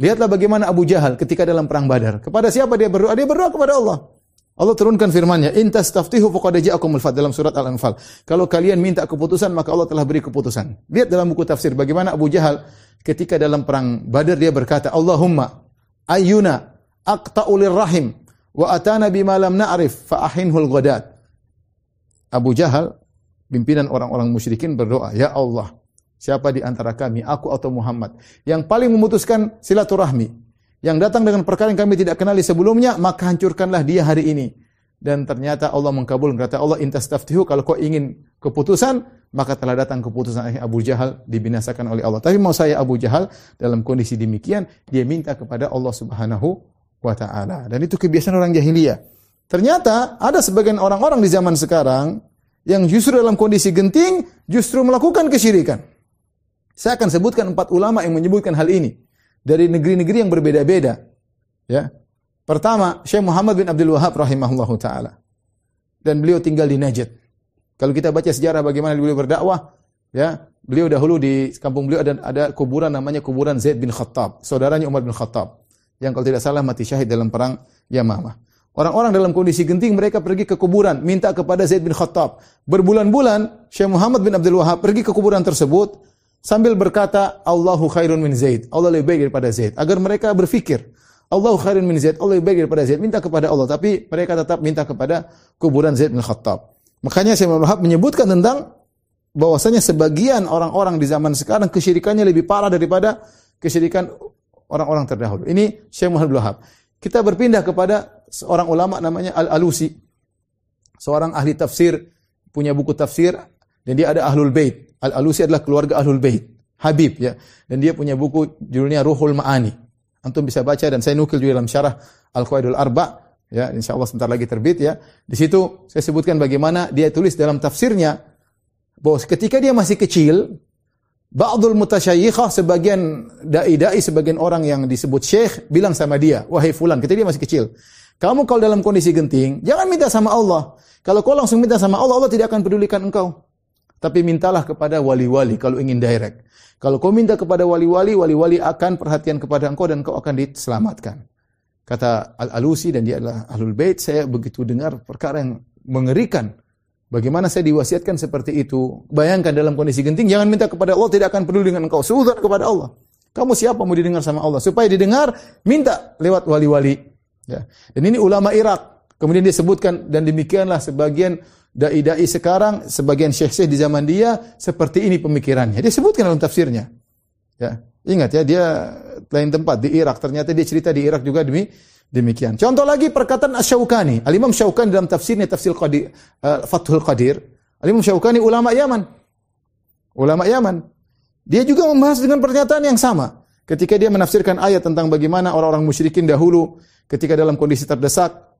Lihatlah bagaimana Abu Jahal ketika dalam perang Badar. Kepada siapa dia berdoa? Dia berdoa kepada Allah. Allah turunkan firman-Nya, "In tastaftihu faqad ja'akumul fath" dalam surat Al-Anfal. Kalau kalian minta keputusan, maka Allah telah beri keputusan. Lihat dalam buku tafsir bagaimana Abu Jahal ketika dalam perang Badar dia berkata, "Allahumma ayyuna aqta'u rahim wa atana bima lam na'rif fa ahinhul ghadat. Abu Jahal pimpinan orang-orang musyrikin berdoa, "Ya Allah, siapa di antara kami, aku atau Muhammad, yang paling memutuskan silaturahmi, yang datang dengan perkara yang kami tidak kenali sebelumnya, maka hancurkanlah dia hari ini." Dan ternyata Allah mengkabulkan kata Allah intastaftihu kalau kau ingin keputusan maka telah datang keputusan Abu Jahal dibinasakan oleh Allah. Tapi mau saya Abu Jahal dalam kondisi demikian dia minta kepada Allah Subhanahu wa taala. Dan itu kebiasaan orang jahiliyah. Ternyata ada sebagian orang-orang di zaman sekarang yang justru dalam kondisi genting justru melakukan kesyirikan. Saya akan sebutkan empat ulama yang menyebutkan hal ini dari negeri-negeri yang berbeda-beda. Ya. Pertama, Syekh Muhammad bin Abdul Wahab rahimahullahu taala. Dan beliau tinggal di Najd. Kalau kita baca sejarah bagaimana beliau berdakwah, ya, beliau dahulu di kampung beliau ada ada kuburan namanya kuburan Zaid bin Khattab, saudaranya Umar bin Khattab yang kalau tidak salah mati syahid dalam perang Yamamah. Orang-orang dalam kondisi genting mereka pergi ke kuburan minta kepada Zaid bin Khattab. Berbulan-bulan Syekh Muhammad bin Abdul Wahab pergi ke kuburan tersebut sambil berkata Allahu khairun min Zaid. Allah lebih baik daripada Zaid agar mereka berfikir Allah khairun min Zaid, Allah lebih baik daripada Zaid, minta kepada Allah. Tapi mereka tetap minta kepada kuburan Zaid bin Khattab. Makanya saya Wahab menyebutkan tentang bahwasanya sebagian orang-orang di zaman sekarang kesyirikannya lebih parah daripada kesyirikan orang-orang terdahulu. Ini Syekh Muhammad Wahab. Kita berpindah kepada seorang ulama namanya Al-Alusi. Seorang ahli tafsir, punya buku tafsir, dan dia ada Ahlul Bait. Al-Alusi adalah keluarga Ahlul Bait. Habib ya. Dan dia punya buku judulnya Ruhul Ma'ani. Antum bisa baca dan saya nukil juga dalam syarah Al-Qaidul Arba ya insyaallah sebentar lagi terbit ya. Di situ saya sebutkan bagaimana dia tulis dalam tafsirnya bahwa ketika dia masih kecil Ba'dul mutasyayikhah sebagian dai-dai sebagian orang yang disebut syekh bilang sama dia, "Wahai fulan," ketika dia masih kecil, "Kamu kalau dalam kondisi genting, jangan minta sama Allah. Kalau kau langsung minta sama Allah, Allah tidak akan pedulikan engkau. Tapi mintalah kepada wali-wali kalau ingin direct. Kalau kau minta kepada wali-wali, wali-wali akan perhatian kepada engkau dan kau akan diselamatkan. Kata Al-Alusi dan dia adalah Ahlul Bait, saya begitu dengar perkara yang mengerikan. Bagaimana saya diwasiatkan seperti itu? Bayangkan dalam kondisi genting, jangan minta kepada Allah, tidak akan peduli dengan engkau. Suudhan kepada Allah. Kamu siapa mau didengar sama Allah? Supaya didengar, minta lewat wali-wali. Ya. Dan ini ulama Irak. Kemudian dia sebutkan, dan demikianlah sebagian dai-dai sekarang, sebagian syekh-syekh di zaman dia seperti ini pemikirannya. Dia sebutkan dalam tafsirnya. Ya, ingat ya dia lain tempat di Irak. Ternyata dia cerita di Irak juga demi demikian. Contoh lagi perkataan Asy-Syaukani. Al-Imam Syaukani dalam tafsirnya Tafsir uh, Fathul Qadir. Al-Imam Syaukani ulama Yaman. Ulama Yaman. Dia juga membahas dengan pernyataan yang sama. Ketika dia menafsirkan ayat tentang bagaimana orang-orang musyrikin dahulu ketika dalam kondisi terdesak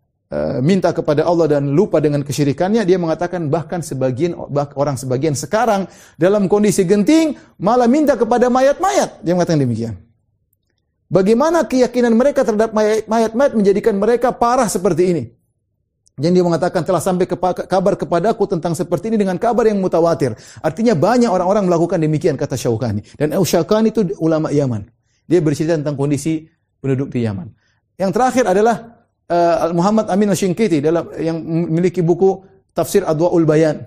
minta kepada Allah dan lupa dengan kesyirikannya, dia mengatakan bahkan sebagian orang sebagian sekarang dalam kondisi genting malah minta kepada mayat-mayat. Dia mengatakan demikian. Bagaimana keyakinan mereka terhadap mayat-mayat menjadikan mereka parah seperti ini? Yang dia mengatakan telah sampai kabar kepadaku tentang seperti ini dengan kabar yang mutawatir. Artinya banyak orang-orang melakukan demikian kata Syaukani. Dan Syaukani itu ulama Yaman. Dia bercerita tentang kondisi penduduk di Yaman. Yang terakhir adalah uh, Muhammad Amin Al-Shinkiti dalam yang memiliki buku Tafsir Adwaul Bayan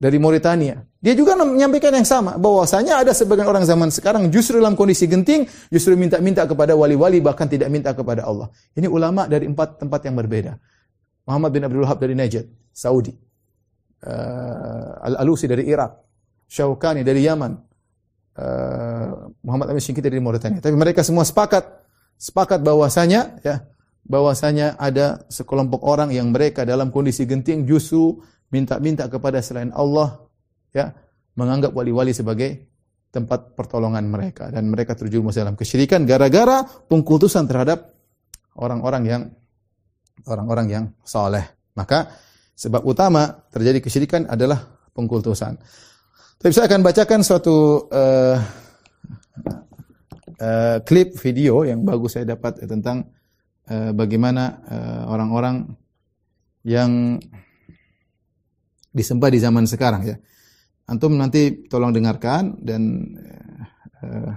dari Mauritania. Dia juga menyampaikan yang sama bahwasanya ada sebagian orang zaman sekarang justru dalam kondisi genting justru minta-minta kepada wali-wali bahkan tidak minta kepada Allah. Ini ulama dari empat tempat yang berbeda. Muhammad bin Abdul Wahab dari Najd, Saudi. Uh, Al-Alusi dari Irak, Syaukani dari Yaman, uh, Muhammad Amin Shinkiti dari Mauritania. Tapi mereka semua sepakat sepakat bahwasanya ya bahwasanya ada sekelompok orang yang mereka dalam kondisi genting justru minta-minta kepada selain Allah ya menganggap wali-wali sebagai tempat pertolongan mereka dan mereka terjerumus dalam kesyirikan gara-gara pengkultusan terhadap orang-orang yang orang-orang yang saleh. Maka sebab utama terjadi kesyirikan adalah pengkultusan. Tapi saya akan bacakan suatu uh, uh, klip video yang bagus saya dapat tentang uh, bagaimana uh, orang-orang yang disembah di zaman sekarang ya. Antum nanti tolong dengarkan dan uh,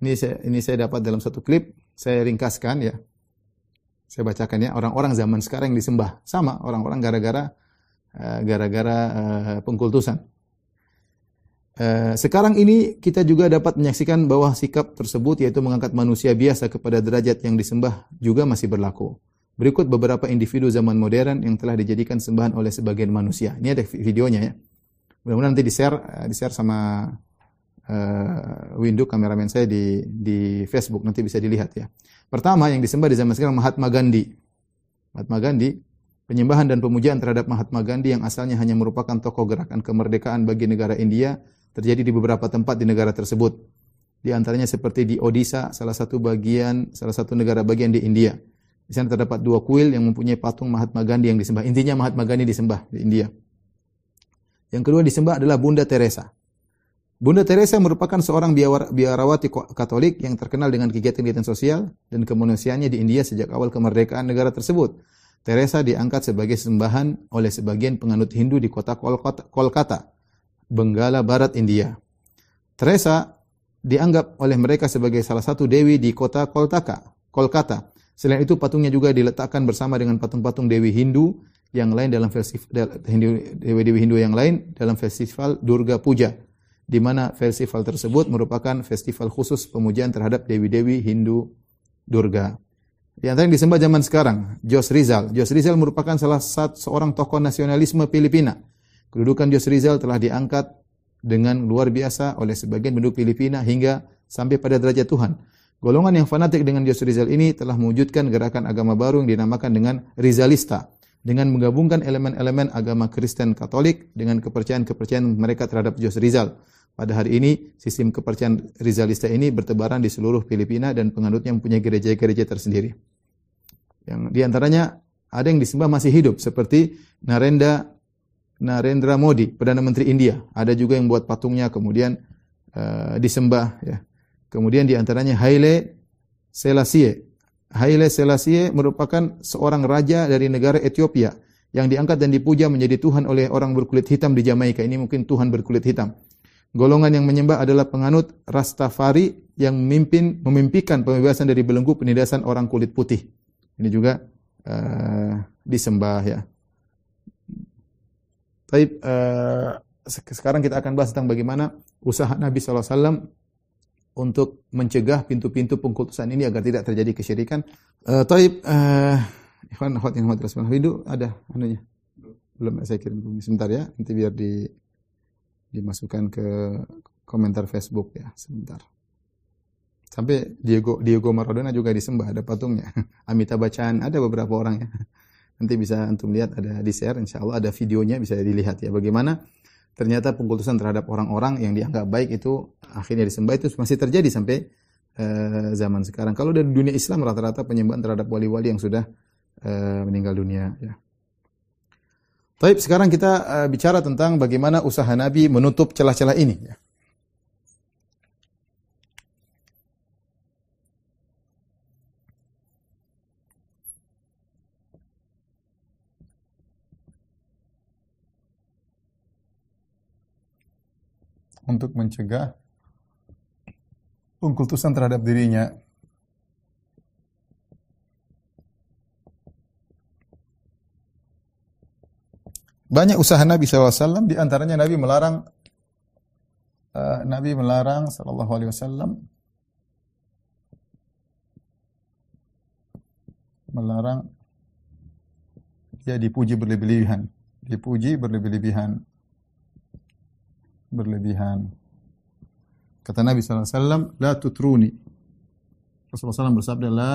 ini saya ini saya dapat dalam satu klip, saya ringkaskan ya. Saya bacakan ya, orang-orang zaman sekarang yang disembah sama orang-orang gara-gara gara-gara uh, pengkultusan. Eh, sekarang ini kita juga dapat menyaksikan bahwa sikap tersebut yaitu mengangkat manusia biasa kepada derajat yang disembah juga masih berlaku. Berikut beberapa individu zaman modern yang telah dijadikan sembahan oleh sebagian manusia. Ini ada videonya ya. Mudah-mudahan nanti di-share eh, di-share sama uh, Windu kameramen saya di di Facebook nanti bisa dilihat ya. Pertama yang disembah di zaman sekarang Mahatma Gandhi. Mahatma Gandhi penyembahan dan pemujaan terhadap Mahatma Gandhi yang asalnya hanya merupakan tokoh gerakan kemerdekaan bagi negara India terjadi di beberapa tempat di negara tersebut. Di antaranya seperti di Odisha, salah satu bagian, salah satu negara bagian di India. Di sana terdapat dua kuil yang mempunyai patung Mahatma Gandhi yang disembah. Intinya Mahatma Gandhi disembah di India. Yang kedua disembah adalah Bunda Teresa. Bunda Teresa merupakan seorang biarawati Katolik yang terkenal dengan kegiatan-kegiatan sosial dan kemanusiaannya di India sejak awal kemerdekaan negara tersebut. Teresa diangkat sebagai sembahan oleh sebagian penganut Hindu di kota Kolkata Benggala Barat India. Teresa dianggap oleh mereka sebagai salah satu dewi di kota Koltaka, Kolkata. Selain itu patungnya juga diletakkan bersama dengan patung-patung dewi Hindu yang lain dalam festival dewi-dewi Hindu yang lain dalam festival Durga Puja di mana festival tersebut merupakan festival khusus pemujaan terhadap dewi-dewi Hindu Durga. Di antara yang disembah zaman sekarang, Jos Rizal. Jos Rizal merupakan salah satu seorang tokoh nasionalisme Filipina. Kedudukan Jos Rizal telah diangkat dengan luar biasa oleh sebagian penduduk Filipina hingga sampai pada derajat Tuhan. Golongan yang fanatik dengan Jos Rizal ini telah mewujudkan gerakan agama baru yang dinamakan dengan Rizalista dengan menggabungkan elemen-elemen agama Kristen Katolik dengan kepercayaan-kepercayaan mereka terhadap Jos Rizal. Pada hari ini, sistem kepercayaan Rizalista ini bertebaran di seluruh Filipina dan penganutnya mempunyai gereja-gereja tersendiri. Yang di antaranya ada yang disembah masih hidup seperti Narendra Narendra Modi, Perdana Menteri India. Ada juga yang buat patungnya kemudian uh, disembah ya. Kemudian di antaranya Haile Selassie. Haile Selassie merupakan seorang raja dari negara Ethiopia yang diangkat dan dipuja menjadi Tuhan oleh orang berkulit hitam di Jamaika. Ini mungkin Tuhan berkulit hitam. Golongan yang menyembah adalah penganut Rastafari yang memimpin memimpikan pembebasan dari belenggu penindasan orang kulit putih. Ini juga uh, disembah ya. Tapi uh, sekarang kita akan bahas tentang bagaimana usaha Nabi SAW untuk mencegah pintu-pintu pengkultusan ini agar tidak terjadi kesyirikan. Uh, Taib, uh, Ikhwan Akhwat yang Itu ada anunya? Belum saya kirim sebentar ya, nanti biar di dimasukkan ke komentar Facebook ya sebentar. Sampai Diego Diego Maradona juga disembah ada patungnya. Amita bacaan ada beberapa orang ya. Nanti bisa antum lihat ada di share insya Allah ada videonya bisa dilihat ya bagaimana ternyata pengkultusan terhadap orang-orang yang dianggap baik itu akhirnya disembah itu masih terjadi sampai uh, zaman sekarang. Kalau dari dunia Islam rata-rata penyembahan terhadap wali-wali yang sudah uh, meninggal dunia ya. Baik, sekarang kita uh, bicara tentang bagaimana usaha Nabi menutup celah-celah ini. Ya. Untuk mencegah pengkultusan terhadap dirinya Banyak usaha Nabi SAW, di antaranya Nabi melarang uh, Nabi melarang wasallam melarang dia dipuji berlebih-lebihan, dipuji berlebih-lebihan. Berlebihan. Kata Nabi SAW, La tutruni. Rasulullah SAW bersabda, La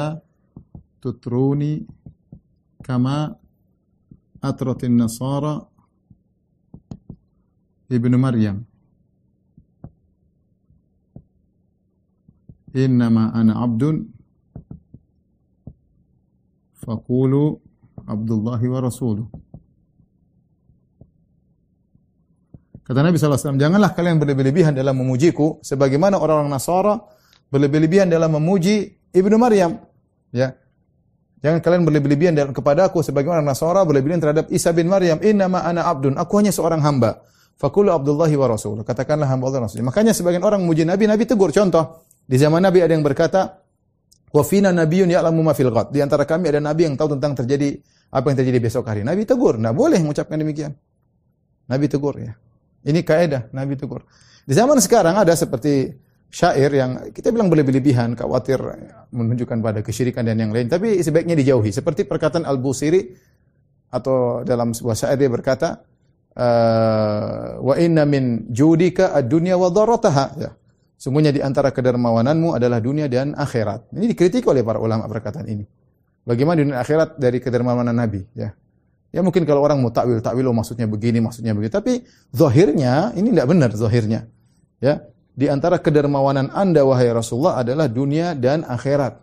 tutruni kama atratin nasara ibnu Maryam. Innama ana abdun faqulu Abdullahi wa rasuluh. Kata Nabi SAW, janganlah kalian berlebih-lebihan dalam memujiku, sebagaimana orang-orang Nasara berlebih-lebihan dalam memuji Ibnu Maryam. Ya, Jangan kalian berlebih-lebihan kepada aku sebagaimana Nasara berlebihan terhadap Isa bin Maryam. Innama ana abdun. Aku hanya seorang hamba. Fakulu Abdullahi wa Rasul. Katakanlah hamba Allah Rasul. Makanya sebagian orang memuji Nabi, Nabi tegur. Contoh, di zaman Nabi ada yang berkata, Wa fina nabiyun ya'lamu ma fil. Di antara kami ada nabi yang tahu tentang terjadi apa yang terjadi besok hari. Nabi tegur, nah boleh mengucapkan demikian. Nabi tegur ya. Ini kaidah, Nabi tegur. Di zaman sekarang ada seperti syair yang kita bilang berlebih-lebihan, khawatir menunjukkan pada kesyirikan dan yang lain, tapi sebaiknya dijauhi. Seperti perkataan Al-Busiri atau dalam sebuah syair dia berkata, uh, wa inna min judika ad-dunya wa dharrataha. Ya. Sungguhnya di antara kedermawananmu adalah dunia dan akhirat. Ini dikritik oleh para ulama perkataan ini. Bagaimana dunia akhirat dari kedermawanan Nabi, ya. Ya mungkin kalau orang mau takwil, takwil oh, maksudnya begini, maksudnya begitu. Tapi zahirnya ini tidak benar zahirnya. Ya, di antara kedermawanan Anda wahai Rasulullah adalah dunia dan akhirat.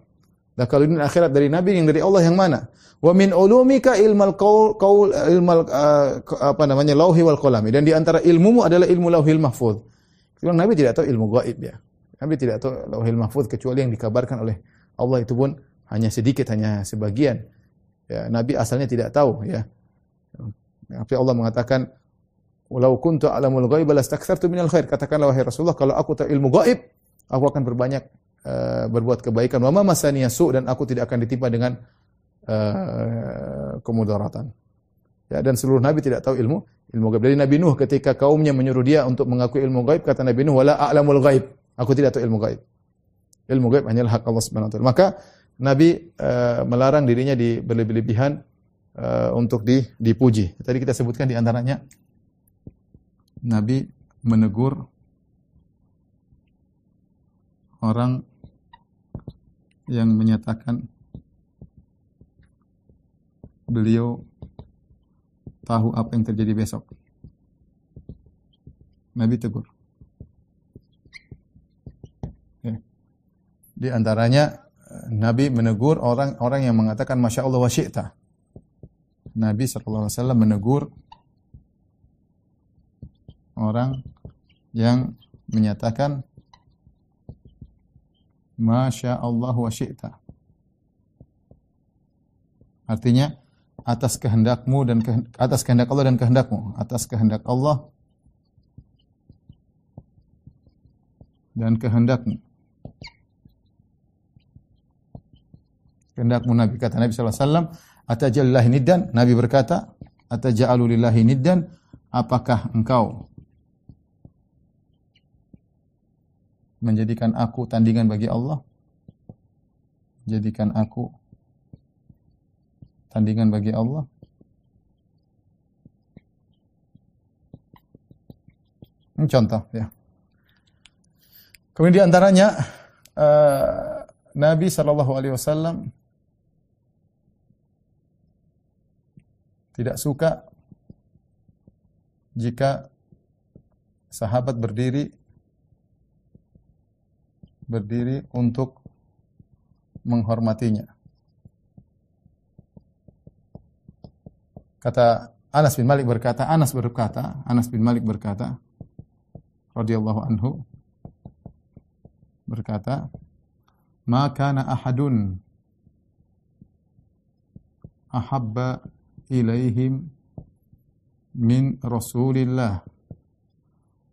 Nah, kalau dunia akhirat dari Nabi yang dari Allah yang mana? Wa min ulumika ilmal qaul qaul ilmal uh, apa namanya lauhi wal qalami dan di antara ilmumu adalah ilmu lauhil mahfuz. Kalau Nabi tidak tahu ilmu gaib ya. Nabi tidak tahu lauhil mahfuz kecuali yang dikabarkan oleh Allah itu pun hanya sedikit hanya sebagian. Ya, Nabi asalnya tidak tahu ya. Tapi Allah mengatakan Walau kuntu alamul ghaib lastakthartu minal khair. Katakanlah wahai Rasulullah, kalau aku tahu ilmu gaib, aku akan berbanyak uh, berbuat kebaikan. Wa ma masaniya su dan aku tidak akan ditimpa dengan uh, kemudaratan. Ya, dan seluruh nabi tidak tahu ilmu ilmu gaib. Dari Nabi Nuh ketika kaumnya menyuruh dia untuk mengaku ilmu gaib, kata Nabi Nuh, "Wala a'lamul ghaib." Aku tidak tahu ilmu gaib. Ilmu gaib hanyalah hak Allah Subhanahu wa taala. Maka Nabi uh, melarang dirinya di berlebih-lebihan uh, untuk di, dipuji. Tadi kita sebutkan di antaranya Nabi menegur orang yang menyatakan beliau tahu apa yang terjadi besok. Nabi tegur. Di antaranya Nabi menegur orang-orang yang mengatakan Masya Allah wa syi'ta. Nabi SAW menegur orang yang menyatakan Masya Allah wa syi'ta. Artinya atas kehendakmu dan ke, atas kehendak Allah dan kehendakmu, atas kehendak Allah dan kehendakmu. kehendakmu Nabi. Kata Nabi SAW, Atajallahi niddan? Nabi berkata, Ataja'alu lillahi niddan? Apakah engkau menjadikan aku tandingan bagi Allah? Jadikan aku tandingan bagi Allah? Ini contoh ya. Kemudian di antaranya uh, Nabi Shallallahu Alaihi Wasallam tidak suka jika sahabat berdiri berdiri untuk menghormatinya. Kata Anas bin Malik berkata, Anas berkata, Anas bin Malik berkata, radhiyallahu anhu berkata, "Ma kana ahadun ahabba ilaihim min Rasulillah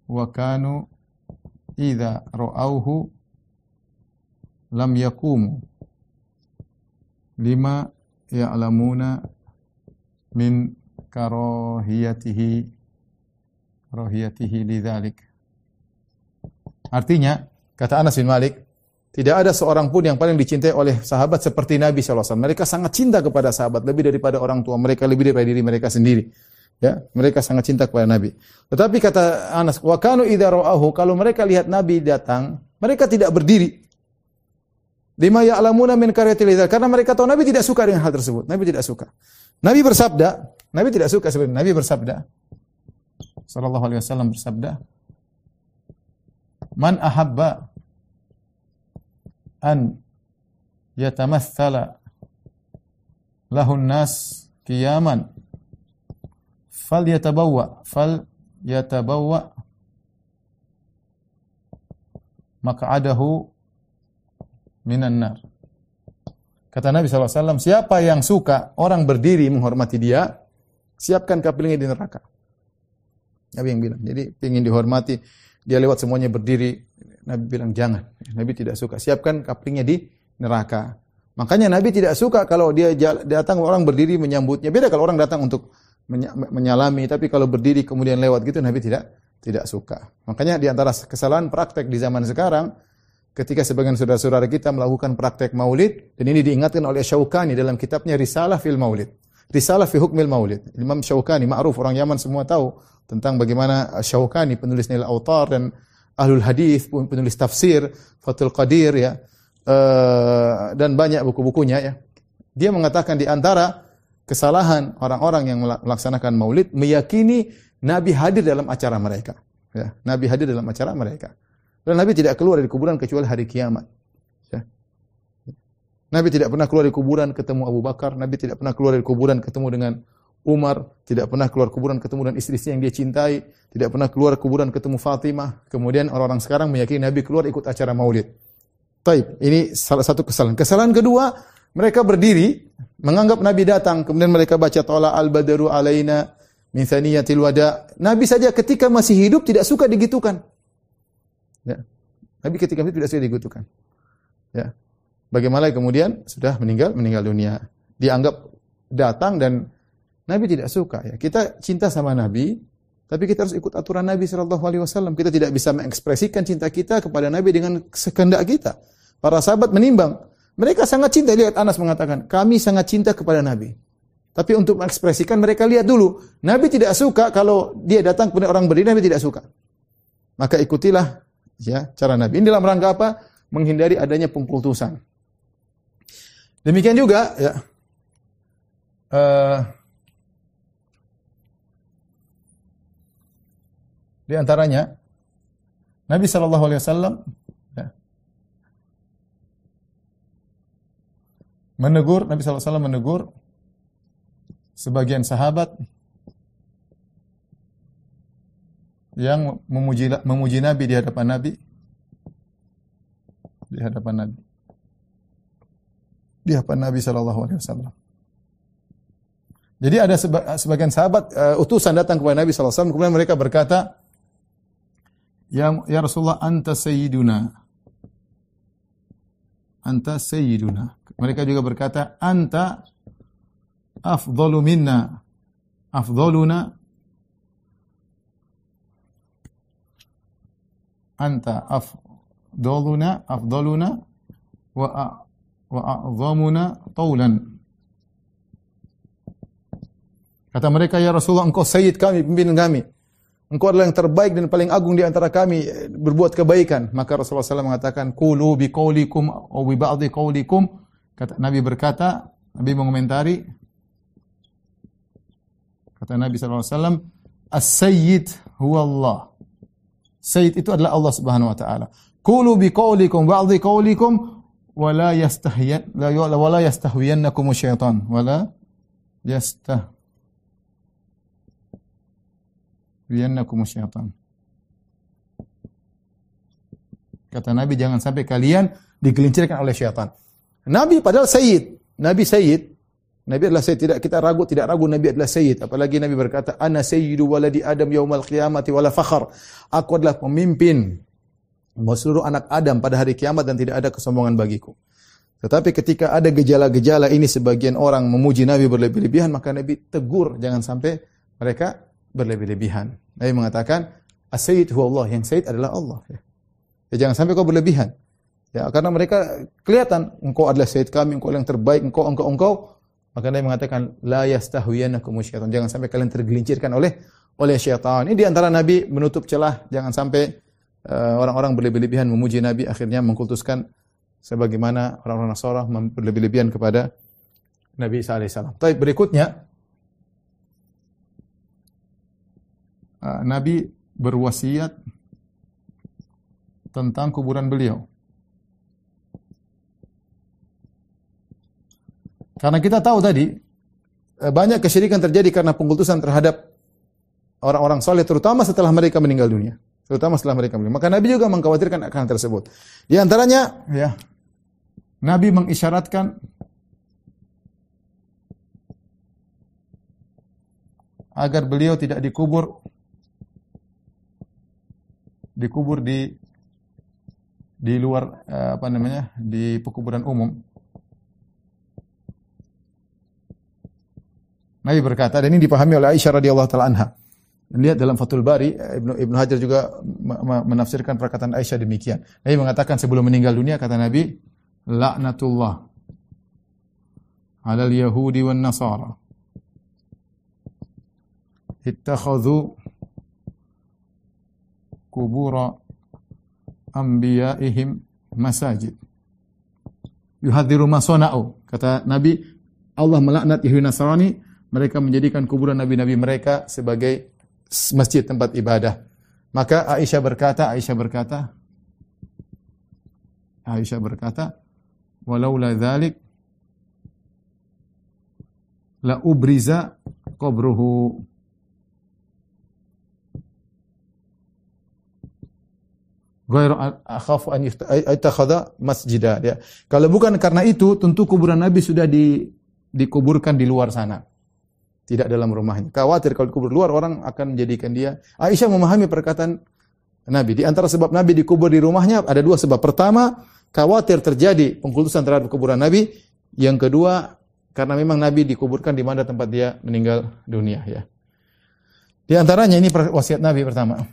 wa kanu idza ra'awhu lam yaqumu lima ya'lamuna min karahiyatihi karahiyatihi lidzalik Artinya kata Anas bin Malik tidak ada seorang pun yang paling dicintai oleh sahabat seperti Nabi SAW. Mereka sangat cinta kepada sahabat, lebih daripada orang tua mereka, lebih daripada diri mereka sendiri. Ya, mereka sangat cinta kepada Nabi. Tetapi kata Anas, wa kanu ra'ahu, kalau mereka lihat Nabi datang, mereka tidak berdiri. Lima ya'lamuna min karyatil karena mereka tahu Nabi tidak suka dengan hal tersebut. Nabi tidak suka. Nabi bersabda, Nabi tidak suka sebenarnya. Nabi bersabda, sallallahu alaihi wasallam bersabda, "Man ahabba an yatamathala lahun nas qiyaman fal yatabawwa fal yatabawwa maq'adahu minan nar Kata Nabi SAW, siapa yang suka orang berdiri menghormati dia, siapkan kapilnya di neraka. Nabi yang bilang. Jadi ingin dihormati, dia lewat semuanya berdiri, Nabi bilang jangan. Nabi tidak suka. Siapkan kaplingnya di neraka. Makanya Nabi tidak suka kalau dia datang orang berdiri menyambutnya. Beda kalau orang datang untuk menyalami, tapi kalau berdiri kemudian lewat gitu Nabi tidak tidak suka. Makanya di antara kesalahan praktek di zaman sekarang ketika sebagian saudara-saudara kita melakukan praktek maulid dan ini diingatkan oleh Syaukani dalam kitabnya Risalah fil Maulid. Risalah fi hukmil maulid. Imam Syaukani ma'ruf orang Yaman semua tahu tentang bagaimana Syaukani penulis Nil Autar dan ahlul hadis, penulis tafsir, Fathul Qadir ya, uh, dan banyak buku-bukunya ya. Dia mengatakan di antara kesalahan orang-orang yang melaksanakan maulid meyakini Nabi hadir dalam acara mereka. Ya, Nabi hadir dalam acara mereka. Dan Nabi tidak keluar dari kuburan kecuali hari kiamat. Ya. Nabi tidak pernah keluar dari kuburan ketemu Abu Bakar. Nabi tidak pernah keluar dari kuburan ketemu dengan Umar tidak pernah keluar kuburan ketemu dengan istri-istri yang dia cintai, tidak pernah keluar kuburan ketemu Fatimah. Kemudian orang-orang sekarang meyakini Nabi keluar ikut acara Maulid. Taib, ini salah satu kesalahan. Kesalahan kedua, mereka berdiri menganggap Nabi datang, kemudian mereka baca tola al-badaru alaina min thaniyatil wada. Nabi saja ketika masih hidup tidak suka digitukan. Ya. Nabi ketika itu tidak suka digitukan. Ya. Bagaimana kemudian sudah meninggal meninggal dunia. Dianggap datang dan Nabi tidak suka ya. Kita cinta sama Nabi, tapi kita harus ikut aturan Nabi Shallallahu Alaihi Wasallam. Kita tidak bisa mengekspresikan cinta kita kepada Nabi dengan sekehendak kita. Para sahabat menimbang, Mereka sangat cinta. Lihat Anas mengatakan, kami sangat cinta kepada Nabi. Tapi untuk mengekspresikan mereka lihat dulu. Nabi tidak suka kalau dia datang kepada orang berdiri, Nabi tidak suka. Maka ikutilah ya cara Nabi. Ini dalam rangka apa? Menghindari adanya pengkultusan. Demikian juga ya. Uh, di antaranya Nabi Shallallahu Alaihi Wasallam menegur Nabi SAW menegur sebagian sahabat yang memuji memuji Nabi di hadapan Nabi di hadapan Nabi di hadapan Nabi Shallallahu Alaihi Wasallam. Jadi ada sebagian sahabat uh, utusan datang kepada Nabi SAW kemudian mereka berkata, ya, ya Rasulullah anta sayyiduna anta sayyiduna. Mereka juga berkata, anta afdalu minna. Afdaluna anta afdaluna afdaluna wa wa a'zamuna taulan. Kata mereka, Ya Rasulullah, engkau sayyid kami, pimpinan kami. Engkau adalah yang terbaik dan paling agung di antara kami eh, berbuat kebaikan. Maka Rasulullah SAW mengatakan, Kulu bi qawlikum o bi ba'di qawlikum. Kata, Nabi berkata, Nabi mengomentari, kata Nabi SAW, As-Sayyid huwa Allah. Sayyid itu adalah Allah Subhanahu wa taala. Kulu bi qawlikum ba'di qawlikum wa la yastahyan la syaitan yastah Wiyannakum syaitan. Kata Nabi jangan sampai kalian digelincirkan oleh syaitan. Nabi padahal sayyid, Nabi sayyid, Nabi adalah sayyid, tidak kita ragu, tidak ragu Nabi adalah sayyid. Apalagi Nabi berkata, "Ana sayyidu waladi Adam yaumal qiyamati wala fakhr." Aku adalah pemimpin seluruh anak Adam pada hari kiamat dan tidak ada kesombongan bagiku. Tetapi ketika ada gejala-gejala ini sebagian orang memuji Nabi berlebih-lebihan, maka Nabi tegur jangan sampai mereka berlebih-lebihan. Nabi mengatakan, As-Sayyid huwa Allah. Yang Sayyid adalah Allah. Ya. jangan sampai kau berlebihan. Ya, karena mereka kelihatan engkau adalah Sayyid kami, engkau yang terbaik, engkau engkau engkau. Maka Nabi mengatakan, la yastahwiyanakum syaitan. Jangan sampai kalian tergelincirkan oleh oleh syaitan. Ini di antara Nabi menutup celah jangan sampai uh, orang-orang berlebih-lebihan memuji Nabi akhirnya mengkultuskan sebagaimana orang-orang Nasara berlebih-lebihan kepada Nabi sallallahu alaihi wasallam. Baik, berikutnya uh, Nabi berwasiat tentang kuburan beliau. Karena kita tahu tadi uh, banyak kesyirikan terjadi karena pengkultusan terhadap orang-orang soleh, terutama setelah mereka meninggal dunia. Terutama setelah mereka meninggal. Maka Nabi juga mengkhawatirkan akan tersebut. Di antaranya, ya, Nabi mengisyaratkan agar beliau tidak dikubur dikubur di di luar eh, apa namanya di pekuburan umum. Nabi berkata dan ini dipahami oleh Aisyah radhiyallahu taala anha. Lihat dalam Fathul Bari eh, Ibnu Ibnu Hajar juga menafsirkan perkataan Aisyah demikian. Nabi mengatakan sebelum meninggal dunia kata Nabi laknatullah alal yahudi wan nasara ittakhadhu kubura anbiya'ihim masajid. Yuhadziru masona'u. Kata Nabi, Allah melaknat Yahudi Nasrani, mereka menjadikan kuburan nabi-nabi mereka sebagai masjid tempat ibadah. Maka Aisyah berkata, Aisyah berkata, Aisyah berkata, walaula dzalik la ubriza qabruhu ghairu akhafu an yatakhadha masjidah ya. Kalau bukan karena itu tentu kuburan Nabi sudah di, dikuburkan di luar sana. Tidak dalam rumahnya. Khawatir kalau dikubur luar orang akan menjadikan dia. Aisyah memahami perkataan Nabi. Di antara sebab Nabi dikubur di rumahnya ada dua sebab. Pertama, khawatir terjadi pengkultusan terhadap kuburan Nabi. Yang kedua, karena memang Nabi dikuburkan di mana tempat dia meninggal dunia ya. Di antaranya ini wasiat Nabi pertama.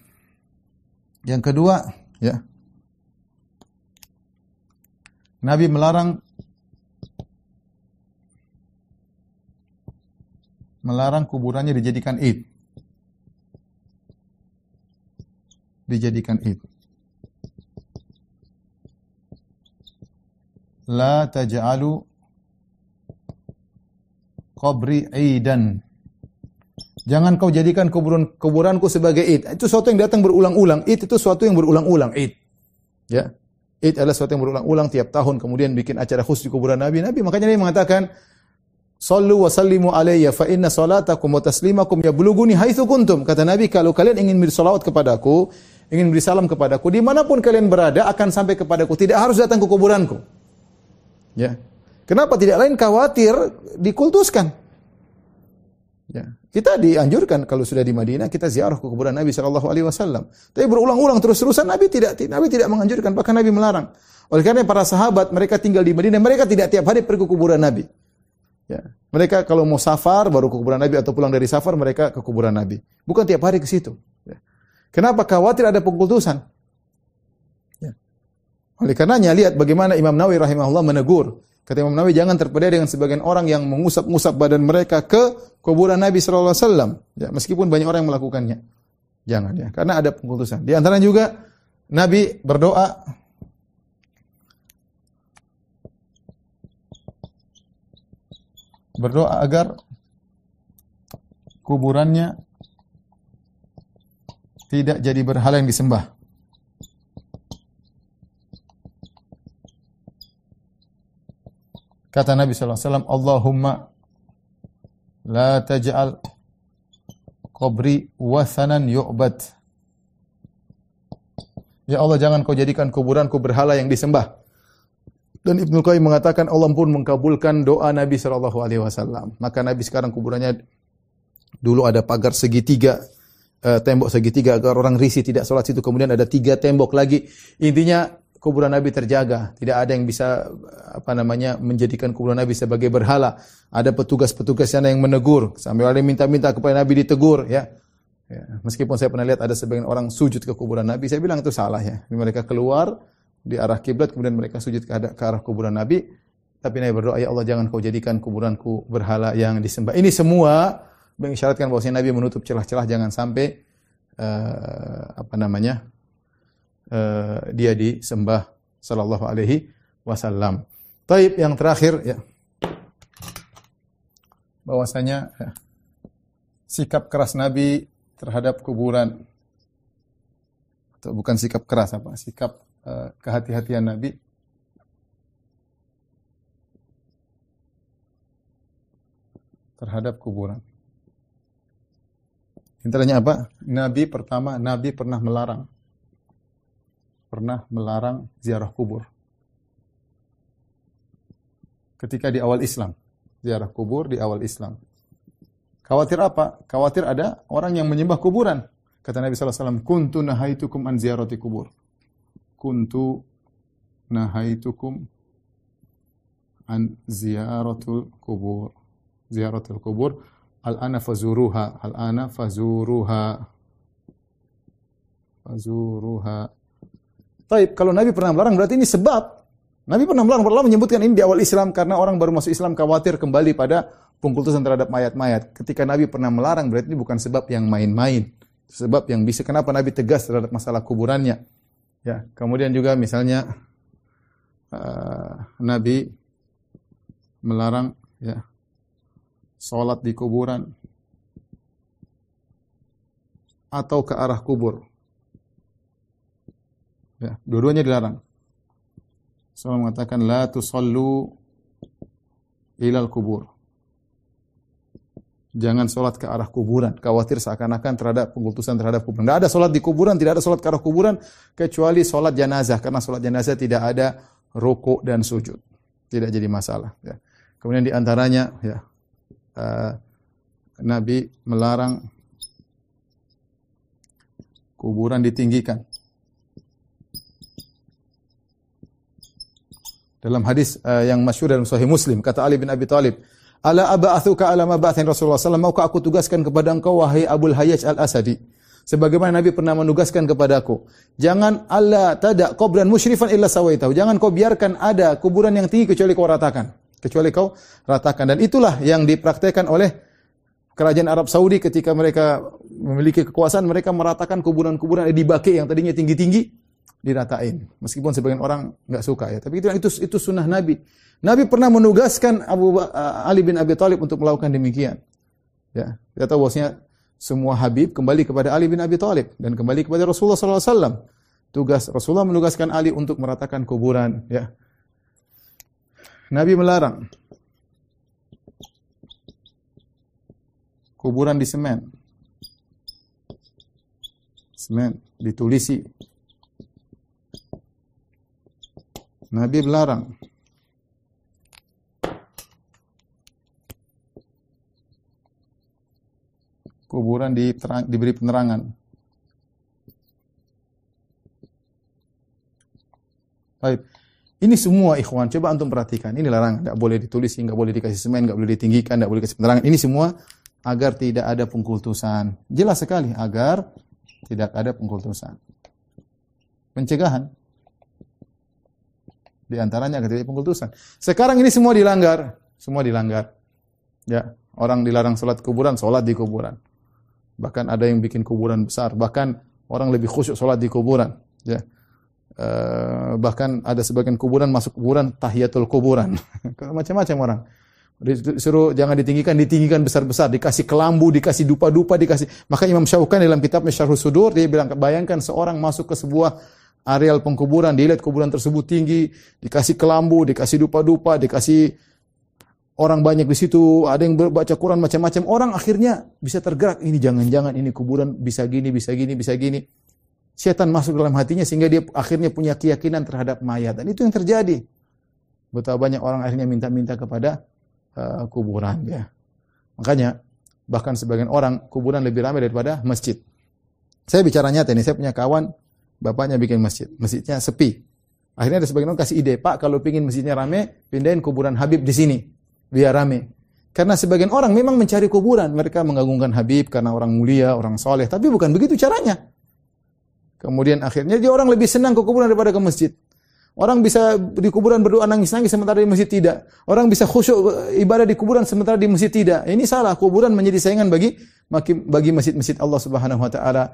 Yang kedua, Ya. Nabi melarang melarang kuburannya dijadikan id. Dijadikan id. La taj'alu qabri idan. Jangan kau jadikan kuburan kuburanku sebagai id. Itu sesuatu yang datang berulang-ulang. Id itu sesuatu yang berulang-ulang. Id. Ya. Id adalah sesuatu yang berulang-ulang tiap tahun. Kemudian bikin acara khusus di kuburan Nabi. Nabi makanya dia mengatakan, Sallu wa sallimu alayya fa inna salatakum wa taslimakum yabluguni haitsu kuntum. Kata Nabi, kalau kalian ingin beri salawat kepadaku, ingin beri salam kepadaku, di mana pun kalian berada akan sampai kepadaku. Tidak harus datang ke kuburanku. Ya. Kenapa tidak lain khawatir dikultuskan? Ya. Kita dianjurkan kalau sudah di Madinah kita ziarah ke kuburan Nabi Shallallahu Alaihi Wasallam. Tapi berulang-ulang terus-terusan Nabi tidak Nabi tidak menganjurkan bahkan Nabi melarang. Oleh karena para sahabat mereka tinggal di Madinah mereka tidak tiap hari pergi ke kuburan Nabi. Ya. Mereka kalau mau safar baru ke kuburan Nabi atau pulang dari safar mereka ke kuburan Nabi. Bukan tiap hari ke situ. Ya. Kenapa? Khawatir ada pengkultusan. Ya. Oleh karenanya lihat bagaimana Imam Nawawi rahimahullah menegur Kata Imam Nawawi jangan terpedaya dengan sebagian orang yang mengusap-ngusap badan mereka ke kuburan Nabi sallallahu alaihi wasallam. Ya, meskipun banyak orang yang melakukannya. Jangan ya, karena ada pengkultusan. Di antara juga Nabi berdoa berdoa agar kuburannya tidak jadi berhala yang disembah. Kata Nabi SAW, Allahumma la taj'al qabri wasanan yu'bad. Ya Allah jangan kau jadikan kuburanku berhala yang disembah. Dan Ibnu Qayyim mengatakan Allah pun mengkabulkan doa Nabi sallallahu alaihi wasallam. Maka Nabi sekarang kuburannya dulu ada pagar segitiga uh, tembok segitiga agar orang risi tidak sholat situ. Kemudian ada tiga tembok lagi. Intinya kuburan Nabi terjaga. Tidak ada yang bisa apa namanya menjadikan kuburan Nabi sebagai berhala. Ada petugas-petugas sana yang menegur. Sambil ada minta-minta kepada Nabi ditegur ya. ya. Meskipun saya pernah lihat ada sebagian orang sujud ke kuburan Nabi, saya bilang itu salah ya. Mereka keluar di arah kiblat kemudian mereka sujud ke arah, kuburan Nabi. Tapi Nabi berdoa, ya Allah jangan kau jadikan kuburanku berhala yang disembah. Ini semua mengisyaratkan bahwa Nabi menutup celah-celah jangan sampai uh, apa namanya uh, dia disembah sallallahu alaihi wasallam. Taib yang terakhir ya. Bahwasanya ya, sikap keras Nabi terhadap kuburan atau bukan sikap keras apa? Sikap uh, kehati-hatian Nabi terhadap kuburan. Intinya apa? Nabi pertama, Nabi pernah melarang pernah melarang ziarah kubur. Ketika di awal Islam, ziarah kubur di awal Islam. Khawatir apa? Khawatir ada orang yang menyembah kuburan. Kata Nabi SAW, Kuntu nahaitukum an ziarati kubur. Kuntu nahaitukum an ziaratul kubur. Ziaratul kubur. Al-ana fazuruha. Al-ana fazuruha. Fazuruha. Taib, kalau Nabi pernah melarang berarti ini sebab. Nabi pernah melarang, Allah menyebutkan ini di awal Islam karena orang baru masuk Islam khawatir kembali pada pengkultusan terhadap mayat-mayat. Ketika Nabi pernah melarang berarti ini bukan sebab yang main-main. Sebab yang bisa kenapa Nabi tegas terhadap masalah kuburannya. Ya, kemudian juga misalnya uh, Nabi melarang ya salat di kuburan atau ke arah kubur. Ya, dua-duanya dilarang. Rasulullah mengatakan la tusallu ilal kubur. Jangan sholat ke arah kuburan. Khawatir seakan-akan terhadap pengkultusan terhadap kuburan. Tidak ada sholat di kuburan, tidak ada sholat ke arah kuburan, kecuali sholat jenazah. Karena sholat jenazah tidak ada rukuk dan sujud. Tidak jadi masalah. Ya. Kemudian di antaranya, ya, uh, Nabi melarang kuburan ditinggikan. Dalam hadis uh, yang masyhur dalam Sahih Muslim kata Ali bin Abi Thalib, "Ala aba'athuka ala ma ba'athin Rasulullah sallallahu maukah aku tugaskan kepada engkau wahai Abul Hayyaj Al-Asadi?" Sebagaimana Nabi pernah menugaskan kepadaku, "Jangan Allah tada qabran musyrifan illa sawaitahu." Jangan kau biarkan ada kuburan yang tinggi kecuali kau ratakan. Kecuali kau ratakan dan itulah yang dipraktekkan oleh kerajaan Arab Saudi ketika mereka memiliki kekuasaan, mereka meratakan kuburan-kuburan di Baqi yang tadinya tinggi-tinggi diratain. Meskipun sebagian orang nggak suka ya, tapi itu itu itu sunnah Nabi. Nabi pernah menugaskan Abu Ali bin Abi Thalib untuk melakukan demikian. Ya, kita tahu bahwasanya semua Habib kembali kepada Ali bin Abi Thalib dan kembali kepada Rasulullah SAW. Tugas Rasulullah menugaskan Ali untuk meratakan kuburan. Ya, Nabi melarang kuburan di semen. Semen ditulisi. Nabi melarang. Kuburan diterang, diberi penerangan. Baik. Ini semua ikhwan, coba antum perhatikan. Ini larangan, tidak boleh ditulis, nggak boleh dikasih semen, nggak boleh ditinggikan, nggak boleh dikasih penerangan. Ini semua agar tidak ada pengkultusan. Jelas sekali agar tidak ada pengkultusan. Pencegahan. Di antaranya tidak pengkultusan. Sekarang ini semua dilanggar, semua dilanggar. Ya, orang dilarang salat kuburan, salat di kuburan. Bahkan ada yang bikin kuburan besar, bahkan orang lebih khusyuk salat di kuburan, ya. Uh, bahkan ada sebagian kuburan masuk kuburan tahiyatul kuburan. Macam-macam orang. Disuruh jangan ditinggikan, ditinggikan besar-besar, dikasih kelambu, dikasih dupa-dupa, dikasih. Maka Imam Syaukani dalam kitabnya Syarhus Sudur dia bilang bayangkan seorang masuk ke sebuah areal pengkuburan, dilihat kuburan tersebut tinggi, dikasih kelambu, dikasih dupa-dupa, dikasih orang banyak di situ, ada yang baca Quran macam-macam. Orang akhirnya bisa tergerak, ini jangan-jangan ini kuburan bisa gini, bisa gini, bisa gini. Setan masuk dalam hatinya sehingga dia akhirnya punya keyakinan terhadap mayat. Dan itu yang terjadi. Betapa banyak orang akhirnya minta-minta kepada uh, kuburan ya. Makanya bahkan sebagian orang kuburan lebih ramai daripada masjid. Saya bicara nyata ini, saya punya kawan bapaknya bikin masjid, masjidnya sepi. Akhirnya ada sebagian orang kasih ide, Pak kalau pingin masjidnya ramai, pindahin kuburan Habib di sini, biar ramai. Karena sebagian orang memang mencari kuburan, mereka mengagungkan Habib karena orang mulia, orang soleh, tapi bukan begitu caranya. Kemudian akhirnya dia orang lebih senang ke kuburan daripada ke masjid. Orang bisa di kuburan berdoa nangis-nangis sementara di masjid tidak. Orang bisa khusyuk ibadah di kuburan sementara di masjid tidak. Ini salah. Kuburan menjadi saingan bagi bagi masjid-masjid Allah Subhanahu wa taala.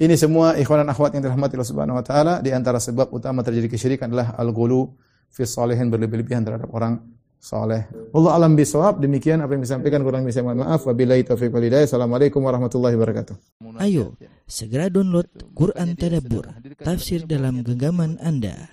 Ini semua ikhwan akhwat yang dirahmati Allah Subhanahu wa taala di antara sebab utama terjadi kesyirikan adalah al-ghulu fi salihin berlebih-lebihan terhadap orang saleh. Allah alam bisawab. Demikian apa yang disampaikan kurang bisa mohon maaf. Wabillahi taufiq wal hidayah. Assalamualaikum warahmatullahi wabarakatuh. Ayo, segera download Quran Tadabbur, tafsir dalam genggaman Anda.